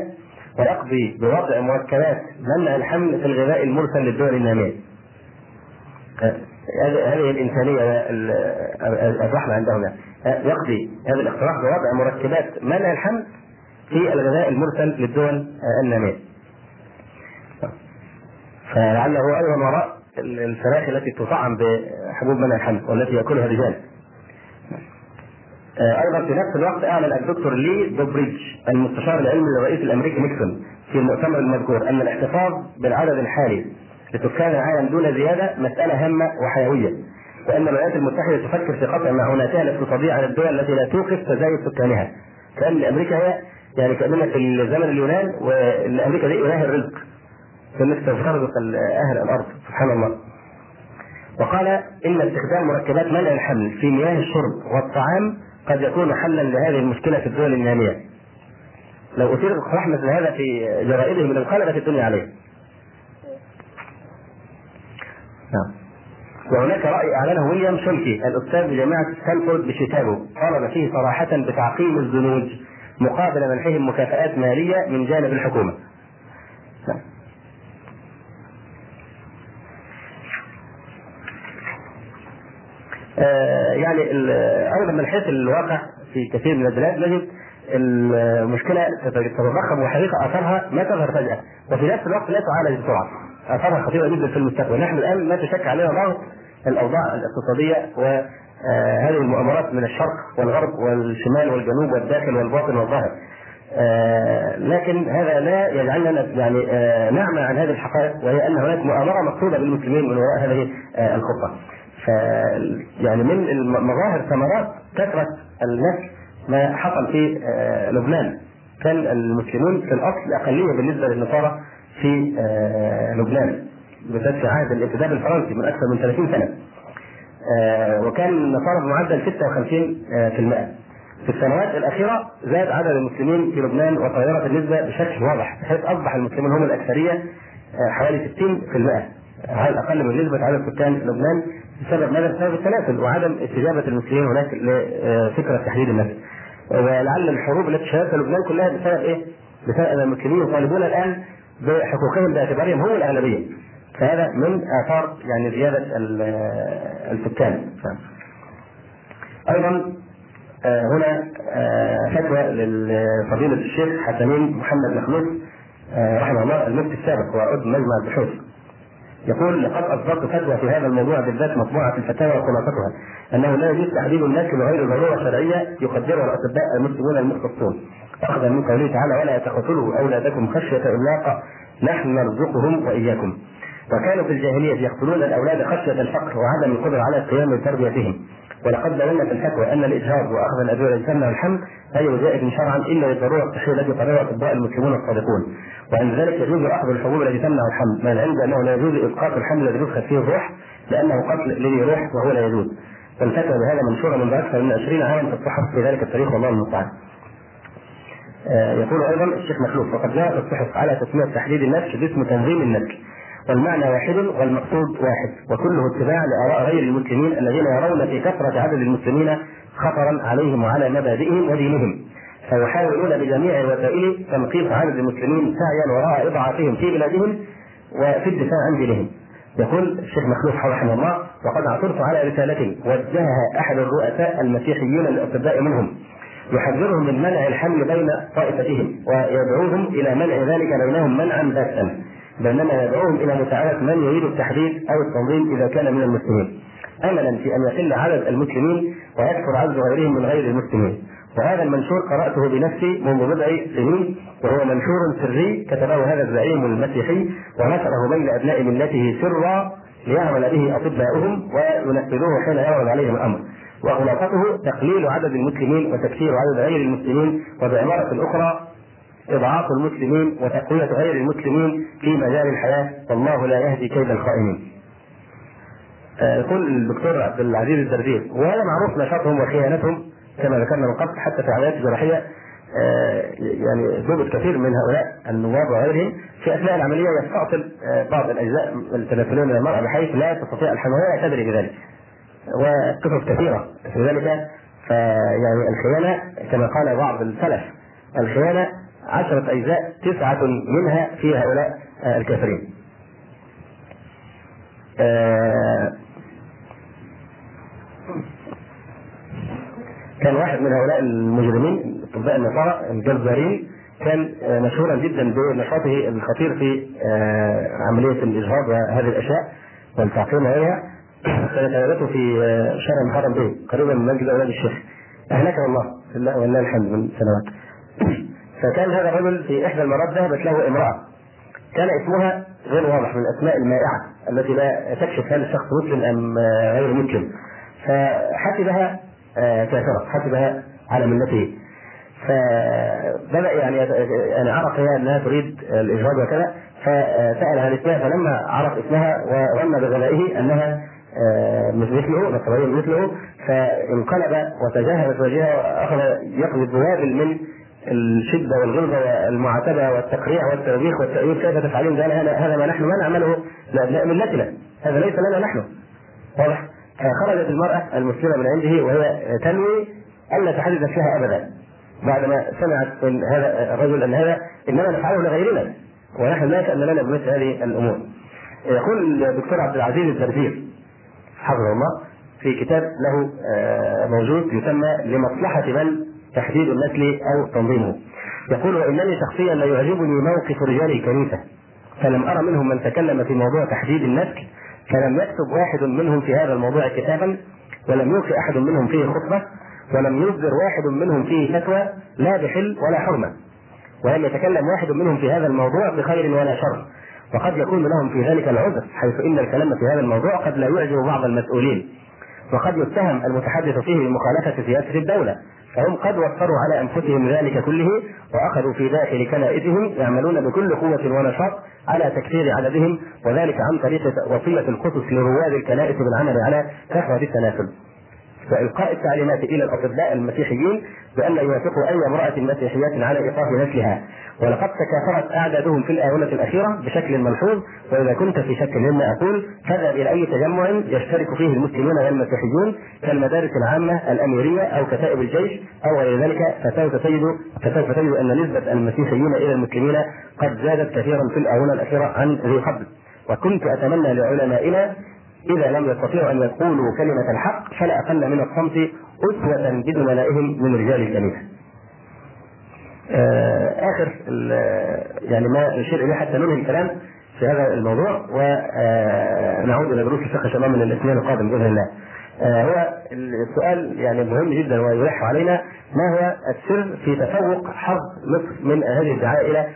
ويقضي بوضع مركبات منع الحمل في الغذاء المرسل للدول النامية. هذه الإنسانية الرحمة عندهم يقضي هذا الاقتراح بوضع مركبات منع الحمل في الغذاء المرسل للدول النامية. فلعله أيضا وراء الفراخ التي تطعم بحبوب منع الحمل والتي يأكلها الرجال. أيضا في نفس الوقت أعلن الدكتور لي دوبريدج المستشار العلمي للرئيس الأمريكي نيكسون في المؤتمر المذكور أن الاحتفاظ بالعدد الحالي لسكان العالم دون زيادة مسألة هامة وحيوية وأن الولايات المتحدة تفكر في قطع معوناتها الاقتصاديه على الدول التي لا توقف تزايد سكانها. كأن أمريكا هي يعني كأننا في زمن اليونان وأمريكا دي اله الرزق. كانت ترزق أهل الأرض سبحان الله. وقال إن استخدام مركبات منع الحمل في مياه الشرب والطعام قد يكون حلا لهذه المشكلة في الدول الناميه. لو اثير اقتراح مثل هذا في جرائدهم من انقلبت الدنيا عليه. نعم. وهناك رأي أعلنه ويليام شولكي الأستاذ بجامعة ستانفورد بشيكاغو طالب فيه صراحة بتعقيم الزنوج مقابل منحهم مكافآت مالية من جانب الحكومة. نعم. آه، يعني أيضا من حيث الواقع في كثير من البلاد نجد المشكلة تتضخم وحقيقة أثرها ما تظهر فجأة. وفي نفس الوقت لا تعالج بسرعة. أثرها خطيرة جدا في المستقبل. نحن الآن لا تشك علينا ضغط الأوضاع الاقتصادية وهذه المؤامرات من الشرق والغرب والشمال والجنوب والداخل والباطن والظاهر. آه، لكن هذا لا يجعلنا يعني آه، نعمى عن هذه الحقائق وهي أن هناك مؤامرة مقصودة بالمسلمين من وراء هذه آه، الخطة. ف يعني من مظاهر ثمرات كثرة النسل ما حصل في لبنان. كان المسلمون في الأصل أقلية بالنسبة للنصارى في لبنان بالذات في عهد الانتداب الفرنسي من أكثر من 30 سنة. وكان النصارى بمعدل 56% في السنوات الأخيرة زاد عدد المسلمين في لبنان وتغيرت النسبة بشكل واضح بحيث أصبح المسلمون هم الأكثرية آه، حوالي 60% على الأقل من نسبة عدد سكان لبنان بسبب ماذا؟ بسبب التناسل وعدم استجابة المسلمين هناك لفكره تحديد النسل. ولعل الحروب التي شهدتها لبنان كلها بسبب إيه؟ بسبب أن المسلمين يطالبون الآن بحقوقهم باعتبارهم هم الأغلبية. فهذا من آثار يعني زيادة السكان. أيضا آه، هنا آه، فتوى لفضيلة الشيخ حسنين محمد مخلوف آه، رحمه الله المفتي السابق وعضو مجمع البحوث يقول لقد اصدرت فتوى في هذا الموضوع بالذات مطبوعة في الفتاوى وخلاصتها أنه لا يجوز تحديد الناس بغير ضرورة شرعية يقدرها الأطباء المسلمون المختصون. اخذا من قوله تعالى ولا تقتلوا أولادكم خشية املاق نحن نرزقهم وإياكم. وكانوا في الجاهلية يقتلون الأولاد خشية الفقر وعدم القدرة على القيام بتربيتهم ولقد بينا في الفتوى أن الإجهاض وأخذ الأدوية التي تمنع الحمل غير جائز شرعا إلا للضروره الصحيه التي قررها الاطباء المسلمون الصادقون. وعند ذلك يجوز أخذ الحبوب التي تمنع الحمل ما العلم بأنه لا يجوز اسقاط الحمل الذي يدخل فيه الروح لأنه قتل لذي روح وهو لا يجوز. والفتوى بهذا منشورة منذ أكثر من 20 عاما في الصحف في ذلك التاريخ والله المستعان. آه، يقول أيضا الشيخ مخلوف وقد جاءت الصحف على تسمية تحديد النسل باسم تنظيم النسل والمعنى واحد والمقصود واحد وكله اتباع لآراء غير المسلمين الذين يرون في كثرة عدد المسلمين خطرا عليهم وعلى مبادئهم ودينهم. فيحاولون بجميع الوسائل تنقيص عدد المسلمين سعيا وراء إضعافهم في بلادهم وفي الدفاع عن دينهم. يقول الشيخ مخلوف رحمه الله وقد عثرت على رسالة وجهها أحد الرؤساء المسيحيين للاطباء منهم. يحذرهم من منع الحمل بين طائفتهم ويدعوهم إلى منع ذلك بينهم منعا باتا بينما يدعوهم إلى مساعده من يريد التحديد أو التنظيم إذا كان من المسلمين. املا في أن يقل عدد المسلمين ويكثر عدد غيرهم من غير المسلمين. وهذا المنشور قرأته بنفسي منذ بضع سنين وهو منشور سري كتبه هذا الزعيم المسيحي ونشره بين أبناء ملته سرا ليعمل به أطباؤهم وينفذوه حين يعرض عليهم الأمر. وخلاصته تقليل عدد المسلمين وتكثير عدد غير المسلمين وبعباره أخرى إضعاف المسلمين وتقوية غير المسلمين في مجال الحياة والله لا يهدي كيد الخائنين. يقول آه، الدكتور عبد العزيز الدردير وهذا معروف نشاطهم وخيانتهم كما ذكرنا من قبل حتى في العمليات الجراحيه آه، يعني ضبط كثير من هؤلاء النواب وغيرهم في أثناء العملية يستعطل آه، بعض الأجزاء التناسليه من المرأة بحيث لا تستطيع الحمل ولا تدري بذلك. وقصص كثيرة في ذلك فيعني الخيانة كما قال بعض السلف الخيانة عشرة أجزاء تسعة منها في هؤلاء الكافرين. آه، كان واحد من هؤلاء المجرمين أطباء النصارى الجزارين كان مشهورا جدا بنشاطه الخطير في آه، عملية الإجهاض وهذه الأشياء والتعقيم وغيرها كانت عيادته في آه، شارع محرم بيه قريبا من مسجد أولاد الشيخ. أهلكه الله لله ولله الحمد من سنوات. فكان هذا الرجل في إحدى المرات ذهبت له امرأة. كان اسمها غير واضح من الاسماء المائعة التي لا تكشف هل الشخص مسلم أم غير مسلم. فحسبها آه، كافرة. حسبها على ملته. فبدأ يعني يعني عرف هي أنها تريد الاجهاض وكذا. فسال عن اسمها فلما عرف اسمها وظن بغبائه أنها آه، مثله نصراني مثله فانقلب وتجاهل وجهها وأخذ يقذف بوابل من الشدة والغلظة والمعاتبة والتقريع والتوبيخ والتأويل كيف تفعلون؟ قال هذا ما نحن ما نعمله لابناء ملتنا هذا ليس لنا نحن. واضح؟ فخرجت المرأة المسلمة من عنده وهي تنوي الا تحدث نفسها ابدا. بعدما سمعت من هذا الرجل أن هذا إنما نفعله لغيرنا ونحن لا شان لنا بمثل هذه الأمور. يقول الدكتور عبد العزيز الدردير حفظه الله في كتاب له آه، موجود يسمى لمصلحة من تحديد النسل أو تنظيمه. يقول وإنني شخصيا لا يعجبني موقف رجال الكنيسة. فلم أرى منهم من تكلم في موضوع تحديد النسل فلم يكتب واحد منهم في هذا الموضوع كتابا ولم يلقي أحد منهم فيه خطبة ولم يصدر واحد منهم فيه فتوى لا بحل ولا حرمة. ولم يتكلم واحد منهم في هذا الموضوع بخير ولا شر. وقد يكون لهم في ذلك العذر حيث إن الكلام في هذا الموضوع قد لا يعجب بعض المسؤولين. وقد يتهم المتحدث فيه بمخالفه سياسة الدولة. فهم قد وفروا على أنفسهم ذلك كله وأخذوا في داخل كنائسهم يعملون بكل قوة ونشاط على تكثير عددهم وذلك عن طريق وصية القدس لرواد الكنائس بالعمل على كثره التناسل وإلقاء التعليمات إلى الأطباء المسيحيين بأن يوافقوا أي امرأة مسيحية على إيقاف نسلها. ولقد تكاثرت أعدادهم في الآونة الأخيرة بشكل ملحوظ وإذا كنت في شك مما أقول فاذهب إلى أي تجمع يشترك فيه المسلمون والمسيحيون كالمدارس العامة الأميرية أو كتائب الجيش أو غير ذلك فسوف تجد فسوف تجد أن نسبة المسيحيين إلى المسلمين قد زادت كثيرا في الآونة الأخيرة عن ذي قبل وكنت أتمنى لعلمائنا إذا لم يستطيعوا أن يقولوا كلمة الحق فلا أقل من الصمت أسوة بزملائهم من رجال الكنيسة. آه آخر يعني ما نشير إليه حتى ننهي الكلام في هذا الموضوع ونعود إلى دروس الفقه من الاثنين القادم بإذن الله. آه هو السؤال يعني مهم جدا ويلح علينا ما هو السر في تفوق حظ مصر من هذه الدعايه إلى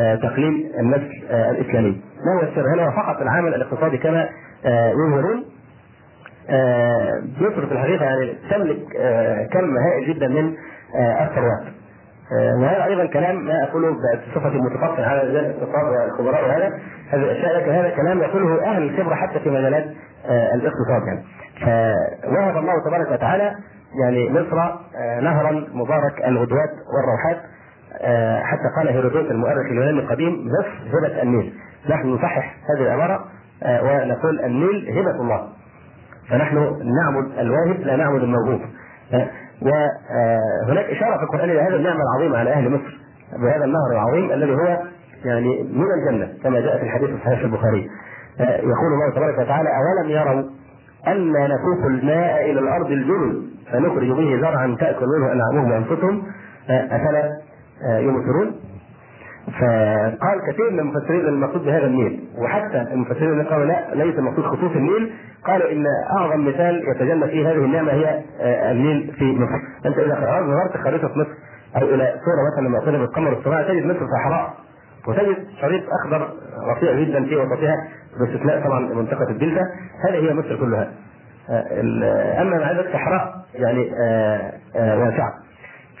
آه تقليل النسل آه الإسلامي؟ ما هو السر؟ هل هو فقط العامل الاقتصادي كما يظهرون مصر في الحقيقة يعني تملك كم هائل جدا من الثروات وهذا أيضا كلام ما أقوله بصفة متفقة على رجال الاقتصاد والخبراء وهذا لكن هذا كلام يقوله أهل الخبرة حتى في مجالات الاقتصاد يعني. فوهب الله تبارك وتعالى يعني مصر نهرا مبارك الغدوات والروحات حتى قال هيرودوت المؤرخ اليوناني القديم مصر هبة النيل. نحن نصحح هذه العبارة ونقول النيل هبة الله. فنحن نعبد الواهب لا نعبد الموهوب. وهناك إشارة في القرآن إلى هذه النعمة العظيمة على أهل مصر بهذا النهر العظيم الذي هو يعني من الجنة كما جاء في الحديث الصحيح في البخاري. يقول الله تبارك وتعالى أولم يروا أنا نسوق الماء إلى الأرض الجرد فنخرج به زرعا تأكل منه أنعامهم وأنفسهم؟ أفلا يبصرون؟ فقال كثير من المفسرين المقصود بهذا النيل وحتى المفسرين اللي قالوا لا ليس المقصود خصوص النيل قالوا إن أعظم مثال يتجلى فيه هذه النعمة هي النيل في مصر. أنت إذا نظرت خريطة مصر أو إلى صورة مثلا مأخوذه بالقمر الصناعي تجد مصر صحراء وتجد شريط أخضر رفيع جدا في وسطها باستثناء طبعا منطقة الدلتا. هذه هي مصر كلها. أما معرفه صحراء يعني واسعة.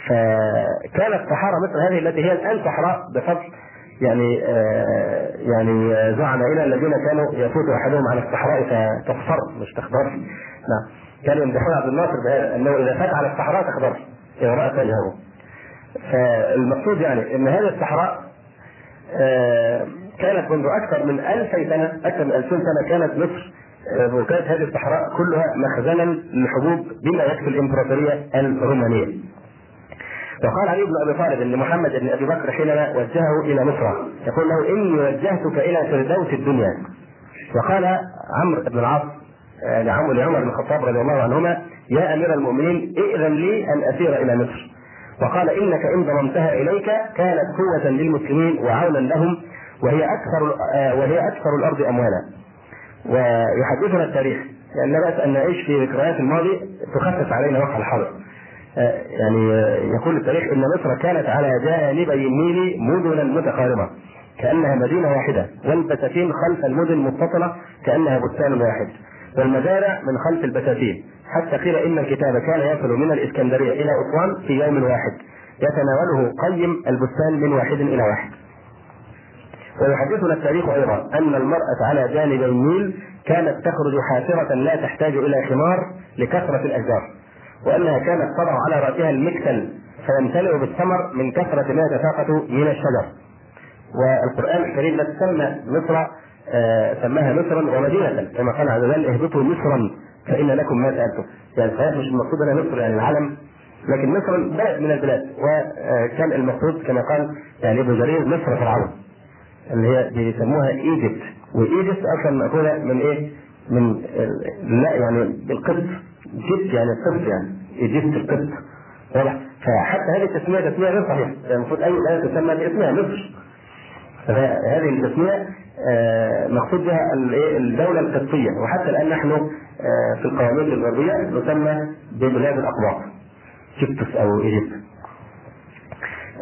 فكانت صحارى مصر هذه التي هي الآن صحراء بفضل يعني آه يعني زعمائنا الذين كانوا يفوت أحدهم على الصحراء فتصفر مش تخضر نعم. كانوا يمدحون عبد الناصر بهذا أنه إذا فات على الصحراء تخضر اذا رأت وجهه فالمقصود يعني إن هذه الصحراء آه كانت منذ أكثر من 2000 سنة أكثر من 2000 سنة كانت مصر وكانت هذه الصحراء كلها مخزنا للحبوب بما يكفي الإمبراطورية الرومانية. وقال علي بن أبي طالب إن محمد بن أبي بكر حينما وجهه إلى مصر يقول له إني وجهتك إلى فردوس الدنيا. وقال عمرو بن العاص لعمرو لعمر بن الخطاب رضي الله عنهما يا أمير المؤمنين ائذن لي أن أسير إلى مصر. وقال إنك إن ضممتها إليك كانت قوة للمسلمين وعونا لهم وهي أكثر وهي أكثر الأرض أموالا. ويحدثنا التاريخ لأن لا بأس أن نعيش في ذكريات الماضي تخفف علينا وقع الحاضر. يعني يقول التاريخ إن مصر كانت على جانبي النيل مدنا متقاربه كأنها مدينة واحدة والبساتين خلف المدن متصلة كأنها بستان واحد والمزارع من خلف البساتين. حتى قيل إن الكتاب كان يصل من الإسكندرية إلى أسوان في يوم واحد يتناوله قيم البستان من واحد إلى واحد. ويحدثنا التاريخ أيضا أن المرأة على جانبي النيل كانت تخرج حافرة لا تحتاج إلى خمار لكثرة الأشجار. وأنها كانت تضع على رأسها المكتل فيمتلئ بالثمر من كثرة ما يتساقط من الشجر. والقرآن الكريم لا تسمى مصر آه سماها مصرا ومدينة كما قال عز وجل اهبطوا مصرا فإن لكم ما سألتم. يعني صحيح مش المقصود هنا مصر يعني العلم لكن مصر بلد من البلاد وكان المقصود كما قال يعني ابن جرير مصر فرعون اللي هي بيسموها إيجيبت وإيجيبت أصلا مأخوذة من إيه؟ من لا يعني القبط جبت يعني القبط يعني. ايجيبت القبط واضح. فحتى هذه التسمية تسميه غير صحيحة. يعني المفروض أي دوله تسمى باسمها مصر فهذه التسمية آه، مقصود بها الدولة القبطية. وحتى الآن نحن آه، في القوانين الغربية نسمى ببلاد الأقباط. كيبتوس أو ايجيبت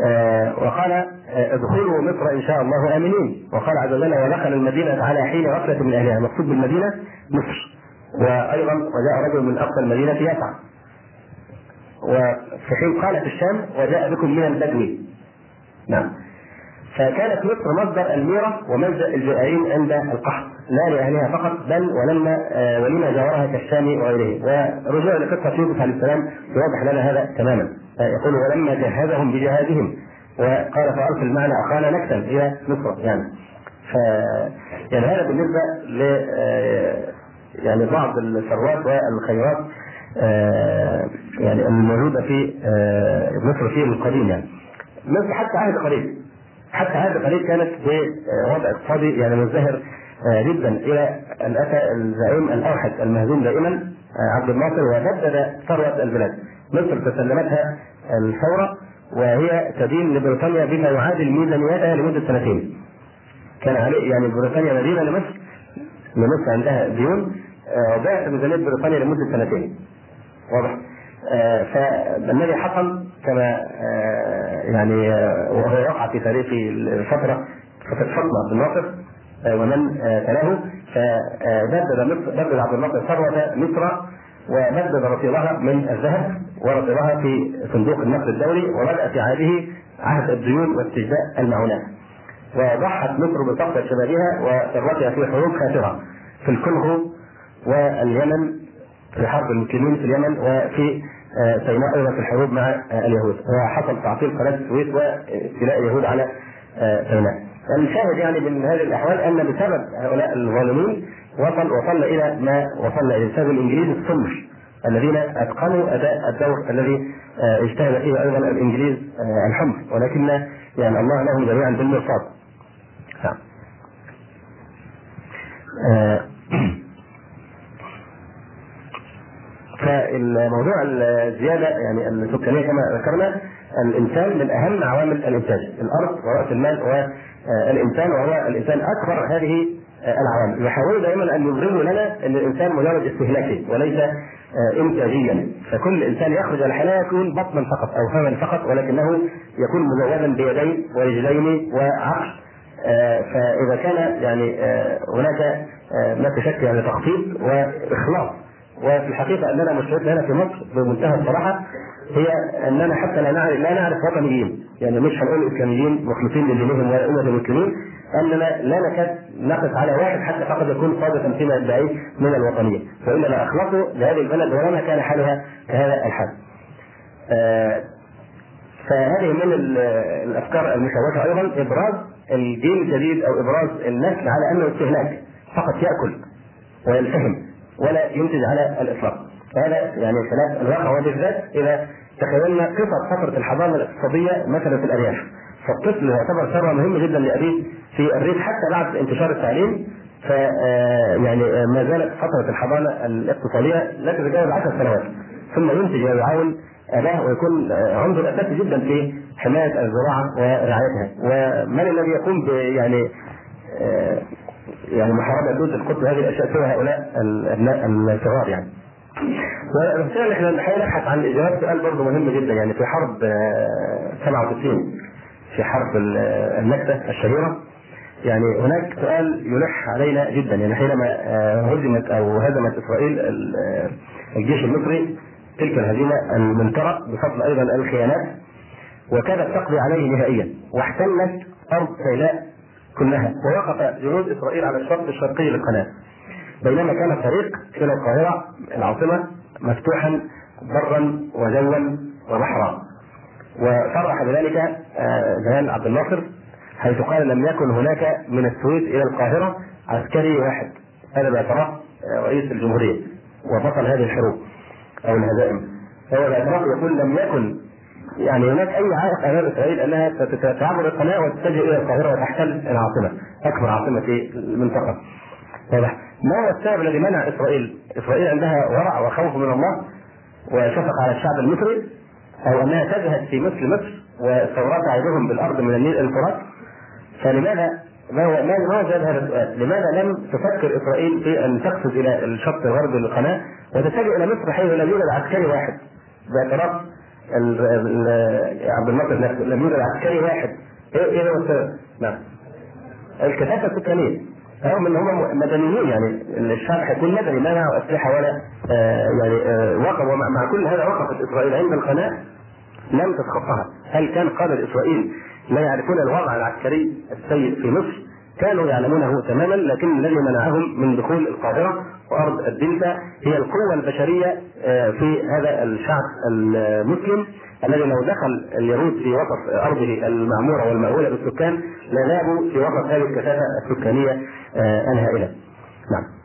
آه، وقال ادخلوا مصر إن شاء الله آمنين. وقال عز وجل ودخل المدينة على حين غفلة من أهلها. المقصود بالمدينة مصر. وأيضا وجاء رجل من أقصى المدينة يسعى. وفي حين قال في الشام وجاء بكم من البدو. نعم. فكانت مصر مصدر الميرة وملجأ الجائعين عند القحط لا لأهلها فقط بل ولما آه، ولما جاورها كالشام وغيره. ورجوع لقصة يوسف عليه السلام يوضح لنا هذا تماما. يقول ولما جهزهم بجهازهم وقال فأرسل معنا أخانا نكتا إلى مصر. يعني ف يعني هذا بالنسبة ل آه، يعني بعض الثروات والخيرات آه، يعني الموجودة في مصر في القديم يعني مصر حتى عهد قريب حتى هذا القليل كانت بوضع اقتصادي يعني مزدهر آه، جدا إلى أن أتى الزعيم الأوحد المهزوم دائما آه، عبد الناصر وبدد ثروة البلاد. مصر تسلمتها الثورة وهي تدين لبريطانيا بما يعادل ميزانيتها لمدة سنتين. كان عليه يعني بريطانيا مدينة لمصر لمصر عندها ديون آه، وباعت ميزانيه بريطانيا لمدة سنتين. واضح؟ فالذي حصل كما آه، يعني آه، وقع في تاريخ الفترة فترة فاطمة بن ناصر آه، ومن تلاه فبدد مصر عبد الناصر ثروة مصر وبدد رصيدها من الذهب ورصيدها في صندوق النقد الدولي وبدأ في عهده عهد الديون واستجداء المعونات وضحت مصر بطاقة شبابها وثروتها في حروب خاسرة في الكونغو واليمن في حرب المسلمين في اليمن وفي آه، سيناء أيضا في الحروب مع آه، اليهود وحصل تعطيل قناة السويس واستيلاء اليهود على آه، سيناء. الشاهد يعني من هذه الأحوال أن بسبب هؤلاء الظالمين وصل وصلنا إلى ما وصلنا اليه بسبب الانجليز الصمر الذين أتقنوا أداء الدور الذي اجتهد فيه أيضا الإنجليز الحمر ولكن يعني الله لهم جميعا بالمرصاد. نعم. فالموضوع الزيادة يعني السكانية كما ذكرنا الإنسان من أهم عوامل الإنتاج، الأرض وراس المال والانسان وهو الإنسان أكبر هذه العوامل، يحاولوا دائما أن يظهروا لنا أن الإنسان مجرد استهلاكي وليس انتاجيا، فكل إنسان يخرج الحياة يكون بطنا فقط أو فما فقط ولكنه يكون مزودا بيدين ورجلين وعقل فإذا كان يعني هناك ما تشكل يعني تخطيط وإخلاص. وفي الحقيقة أننا مشكلتنا هنا في مصر بمنتهى الصراحة هي أننا حتى لا نعرف لا نعرف وطنيين. يعني مش هنقول إسلاميين مخلصين لدينهم ولا أمة المسلمين. أننا لا نكاد نقف على واحد حتى فقد يكون صادقا فيما يدعيه من الوطنية. وانما لاخلصوا لهذه البلد ولما كان حالها كهذا الحال. آه فهذه من الأفكار المشوشة أيضا. إبراز الجيل الجديد أو إبراز النسل على أنه استهلاك فقط يأكل ويلتهم ولا ينتج على الإطلاق. هذا يعني خلاف الواقع وبالذات إذا تخيلنا قصه فترة الحضارة الاقتصادية مثلا في الأرياف. فالطفل يعتبر ثروة مهمة جدا لأبيه في الريف حتى بعد انتشار التعليم. ف آه، يعني آه، ما زالت فترة الحضانه الاقتصادية لا تتجاوز 10 سنوات ثم ينتج ويعاون اباه ويكون آه، عنصر اساسي جدا في حماية الزراعة ورعايتها. ومن الذي يقوم ب يعني يعني محاربة دوله القدس هذه الأشياء سوى هؤلاء الأبناء الصغار يعني. وبالتالي إحنا الحقيقة نبحث عن اجابات سؤال برضه مهم جدا. يعني في حرب 97 آه، في حرب النكسه الشهيره يعني هناك سؤال يلح علينا جدا. يعني حينما آه، هزمت أو هزمت إسرائيل آه، الجيش المصري تلك الهزيمة المنكره بفضل أيضا الخيانات وكانت تقضي عليه نهائيا واحتلت أرض سيناء كلها ووقف جنود إسرائيل على الشرق الشرقي للقناة. بينما كان الطريق إلى القاهرة العاصمة مفتوحا برا وجوا وبحرا. وصرح بذلك آه، جمال عبد الناصر حيث قال لم يكن هناك من السويس إلى القاهرة عسكري واحد هذا باعتراف آه، رئيس الجمهورية وبطل هذه الحروب. أو الهزائم فهو باعتراف يقول لم يكن. يعني هناك أي عائق أمام إسرائيل أنها تعبر القناه وتتجه إلى القاهرة وتحتل العاصمة اكبر عاصمة في المنطقة. واضح ما هو السبب الذي منع إسرائيل؟ إسرائيل عندها ورع وخوف من الله وشفق على الشعب المصري أو أنها تزهد في مثل مصر والثورات تعيدهم بالأرض من النيل الفرات. فلماذا؟ ما هو ما هو هذا السؤال؟ لماذا لم تفكر إسرائيل في أن تقفز إلى الشط الغربي للقناة وتتجه إلى مصر حيث لم يوجد عسكري واحد. باعتراف عبد الناصر نفسه لم يوجد عسكري واحد. إيه إيه؟ نعم. الكثافه السكانية. رغم إن هم مدنيين يعني الشعب هيكون مدني ما معه أسلحة ولا آه يعني آه وقف. ومع كل هذا وقفت إسرائيل عند القناة لم تتخطاها هل كان قادة إسرائيل لا يعرفون الوضع العسكري السيء في مصر؟ كانوا يعلمونه تماما لكن الذي منعهم من دخول القاهرة وأرض الدلتا هي القوة البشرية آه، في هذا الشعب المسلم الذي لو دخل اليهود في وسط أرضه المعمورة والمأهولة بالسكان لذابوا في وسط هذه الكثافة السكانية آه، الهائلة. نعم.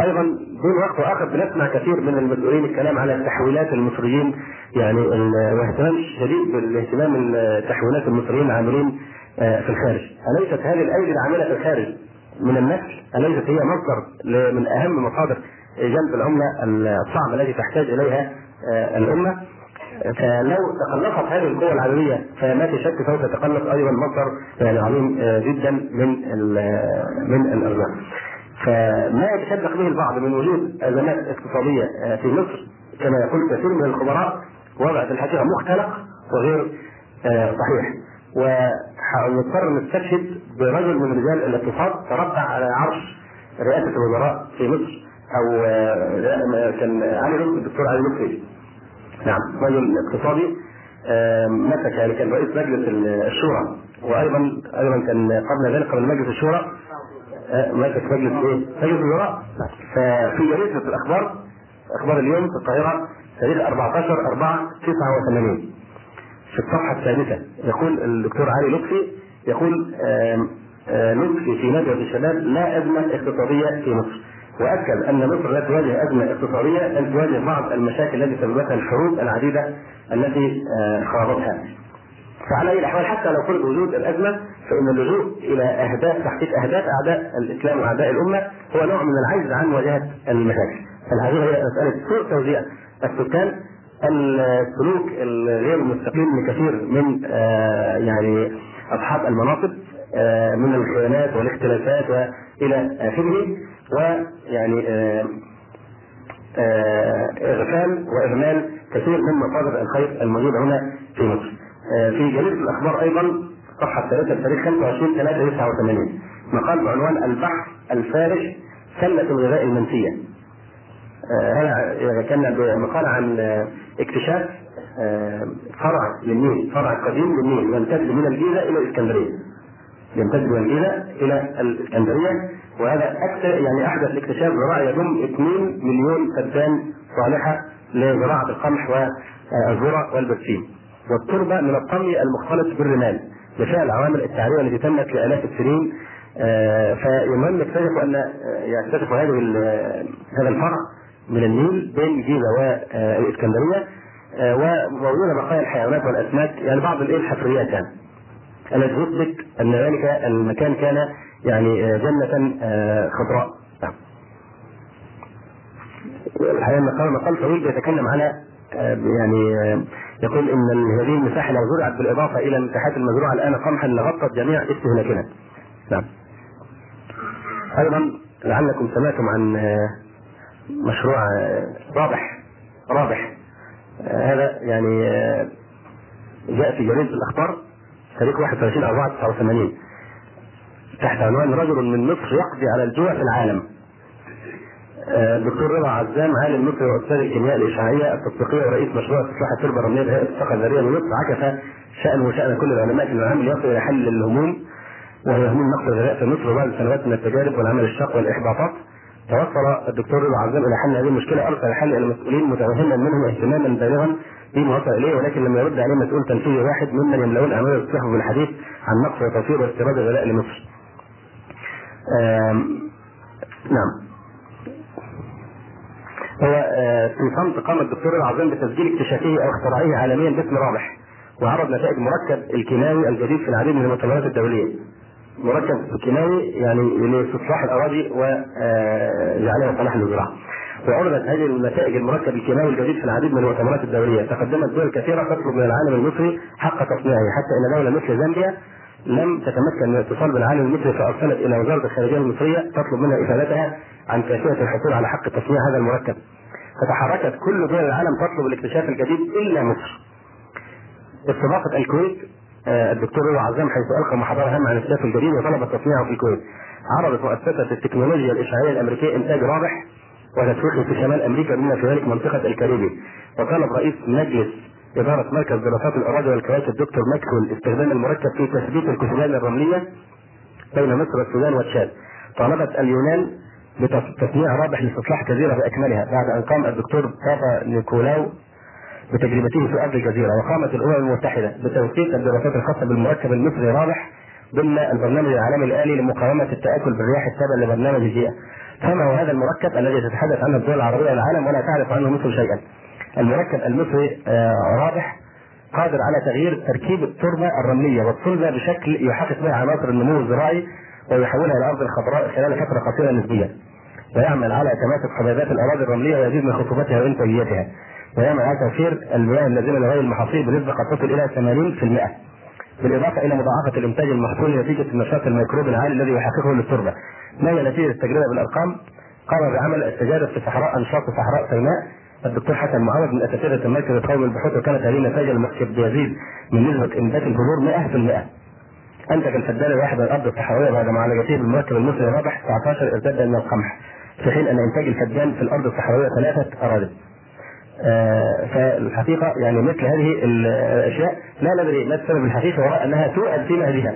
أيضا دون وقت اخر بنسمع كثير من المسؤولين الكلام على تحويلات المصريين يعني واهتمام شديد بالاهتمام تحويلات المصريين العاملين آه، في الخارج أليست هذه الأيدي العاملة في الخارج من النسل أليست هي مصدر من أهم مصادر جلب العمله الصعبه التي تحتاج إليها آه، الأمة؟ فلو تقلصت هذه القوى العالميه فما في شك سوف يتقلص أيضا مصدر يعني عظيم آه، جدا من من الأرزاق. فما يتشبك به البعض من وجود أزمات اقتصادية في مصر؟ كما يقول كثير من الخبراء وضع في الحقيقة مختلق وغير صحيح. ونضطر نستشهد برجل من رجال الاقتصاد تربع على عرش رئاسة الوزراء في مصر أو آه، كان علي لطفي الدكتور علي لطفي نعم رجل اقتصادي مسك يعني كان رئيس مجلس الشورى وأيضا أيضا كان قبل ذلك قبل مجلس الشورى آه، مسك مجلس إيه؟ مجلس الوزراء. ففي جريدة الأخبار أخبار اليوم في القاهرة تاريخ 14 4 89 في الصفحة الثالثة يقول الدكتور علي لطفي يقول لطفي في ندوة الشباب لا أزمة اقتصادية في مصر وأكد أن مصر لا تواجه أزمة اقتصادية بل تواجه بعض المشاكل التي سببتها الحروب العديدة التي خاضتها. فعلى أي الأحوال حتى لو فرض وجود الأزمة فإن اللجوء إلى أهداف تحقيق أهداف أعداء الإسلام وأعداء الأمة هو نوع من العجز عن مواجهه المشاكل. فهذه هي مسألة سوء توزيع السكان السلوك الغير المستقيم لكثير من آه، يعني أصحاب المناصب آه، من الخيانات والاختلافات والى آخره ويعني آه، إغفال واهمال كثير من مصادر الخير الموجودة هنا في مصر. في جريدة الأخبار أيضا صفحة 3 تاريخ 25 3 89 مقال بعنوان البحث الفارغ سلة الغذاء المنسية هنا كان مقال عن اكتشاف فرع للنيل فرع قديم للنيل يمتد من الجيزة إلى الإسكندرية. يمتد من الجيزة إلى الإسكندرية وهذا أكثر يعني أحدث اكتشاف زراعي يضم 2 مليون فدان صالحة لزراعة القمح والذرة والبرسيم والتربة من الطمي المختلط بالرمال. بفعل عوامل التعريه التي تمت لآلاف السنين. آه، فالمهم اكتشفوا أن يكتشفوا هذه هذا الفرع من النيل بين الجيزه والاسكندريه آه، وموجودة بقايا الحيوانات والأسماك يعني بعض الحفريات يعني التي تثبت أن ذلك المكان كان يعني آه، جنة آه، خضراء نعم. الحقيقة مقال مقال طويل بيتكلم على يعني يقول إن هذه المساحة لو زرعت بالاضافه إلى المساحات المزروعة الآن قمحا لغطت جميع استهلاكنا. نعم. أيضا لعلكم سمعتم عن مشروع رابح رابح. هذا يعني جاء في جريدة الأخبار تاريخ 21 4 89 تحت عنوان رجل من مصر يقضي على الجوع في العالم. الدكتور رضا عزام عالم مصري واستاذ الكيمياء الاشعاعيه التطبيقية ورئيس مشروع استصلاح التربة الرمليه بهيئة الطاقه الذرية بمصر عكس شانه وشأن كل العلماء في العام ليصل إلى حل الهموم وهي هموم نقص الغذاء في مصر بعد سنوات من التجارب والعمل الشاق والإحباطات. توصل الدكتور رضا عزام إلى حل هذه المشكلة ارسل الحل إلى المسؤولين متوهما منهم اهتماما بالغا بما وصل إليه ولكن لم يرد عليه مسؤول تنفيذي واحد ممن يملؤون اعمال الصحف بالحديث عن نقص وتوفير واستيراد الغذاء لمصر. نعم. هو في صمت قام الدكتور عزام بتسجيل اكتشافه أو اختراعه عالميا باسم رابح وعرض نتائج مركب الكيماوي الجديد في العديد من المؤتمرات الدولية. مركب كيماوي يعني لاستصلاح الأراضي وجعلها صلاح للزراعه. وعرضت هذه النتائج المركب الكيماوي الجديد في العديد من المؤتمرات الدولية، تقدمت دول كثيرة تطلب من العالم المصري حق تصنيعه، حتى إن دولة مثل زامبيا لم تتمكن من الاتصال بالعالم المصري فأرسلت إلى وزارة الخارجية المصرية تطلب منها إفادتها عن كيفية الحصول على حق تصنيع هذا المركب. فتحركت كل دول العالم تطلب الاكتشاف الجديد إلا مصر. استضافت الكويت آه، الدكتور رضا عزام حيث ألقى محاضرة هامة عن السلاح الجديد وطلب تصنيعه في الكويت. عرضت مؤسسة التكنولوجيا الإشعاعية الأمريكية إنتاج رابح وتسويقه في شمال أمريكا بما في ذلك منطقة الكاريبي. وطلب رئيس مجلس إدارة مركز دراسات الأراضي والكواكب الدكتور ماكسويل استخدام المركب في تثبيت الكتلان الرملية بين مصر والسودان وتشاد. طالبت اليونان بتصنيع رابح لاستصلاح جزيرة بأكملها بعد أن قام الدكتور بابا نيكولاو بتجربته في أرض الجزيرة وقامت الأمم المتحدة بتوثيق الدراسات الخاصة بالمركب المصري رابح ضمن البرنامج العالمي الآلي لمقاومة التآكل بالرياح التابع لبرنامج البيئة. فما هو هذا المركب الذي تتحدث عنه الدول العربية والعالم ولا تعرف عنه مصر شيئا. المركب المصري آه، رابح قادر على تغيير تركيب التربة الرملية والصلبة بشكل يحقق بها عناصر النمو الزراعي ويحولها إلى أرض الخضراء خلال فترة قصيرة نسبيا. ويعمل على تماسك حبيبات الأراضي الرملية ويزيد من خصوبتها وإنتاجيتها. ويعمل على توفير المياه اللازمة لغير المحاصيل بنسبة قد تصل إلى 80%. بالإضافة إلى مضاعفة الإنتاج المحصول نتيجة النشاط الميكروبي العالي الذي يحققه للتربة. ما هي نتيجة التجربة بالأرقام؟ قام بعمل التجارب في صحراء أنشاط صحراء سيناء الدكتور حسن معوض من أساتذة المركز القومي للبحوث وكانت هذه النتائج المكتب بيزيد من نسبة إنبات البذور 100%. انتج الفدان الواحد من الأرض الصحراوية بعد معالجته بالمركب المصري الرابح 19 ارتدا من القمح في حين أن إنتاج الفدان في الأرض الصحراوية ثلاثة أراضي. آه فالحقيقة يعني مثل هذه الأشياء لا ندري ما السبب الحقيقي وراء أنها توأد في مهدها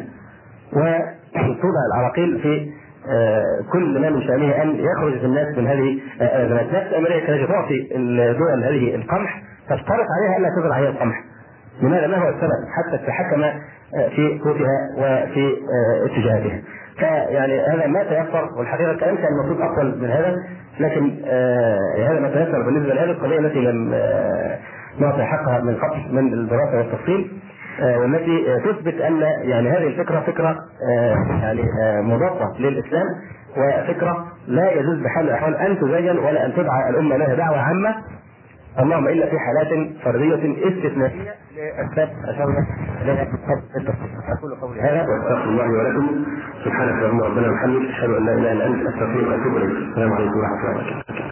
وتوضع العراقيل في آه، كل ما من شأنه أن يخرج الناس من هذه الازمات، نفس أمريكا التي تعطي الدول هذه القمح تشترط عليها الا تزرع هي القمح. لماذا؟ ما هو السبب؟ حتى تتحكم آه، في قوتها وفي آه، اتجاهاتها. فيعني هذا ما تيسر والحقيقة كان كان المفروض افضل من هذا لكن هذا ما تيسر بالنسبة لهذه القضية التي لم نعطي حقها من قبل من الدراسة والتفصيل آه، والتي آه، تثبت أن يعني هذه الفكرة فكرة آه، يعني مضاده للإسلام وفكره لا يجوز بحال الأحوال أن تزين ولا أن تدعى الأمة لها دعوة عامة اللهم إلا في حالات فردية استثنائيه لأسباب اشرنا اليها أقول قولي هذا وأستغفر الله ولكم. سبحانك اللهم ربنا وبحمدك أشهد أن لا إله إلا أنت أستغفرك وأتوب إليك. السلام عليكم ورحمة الله وبركاته.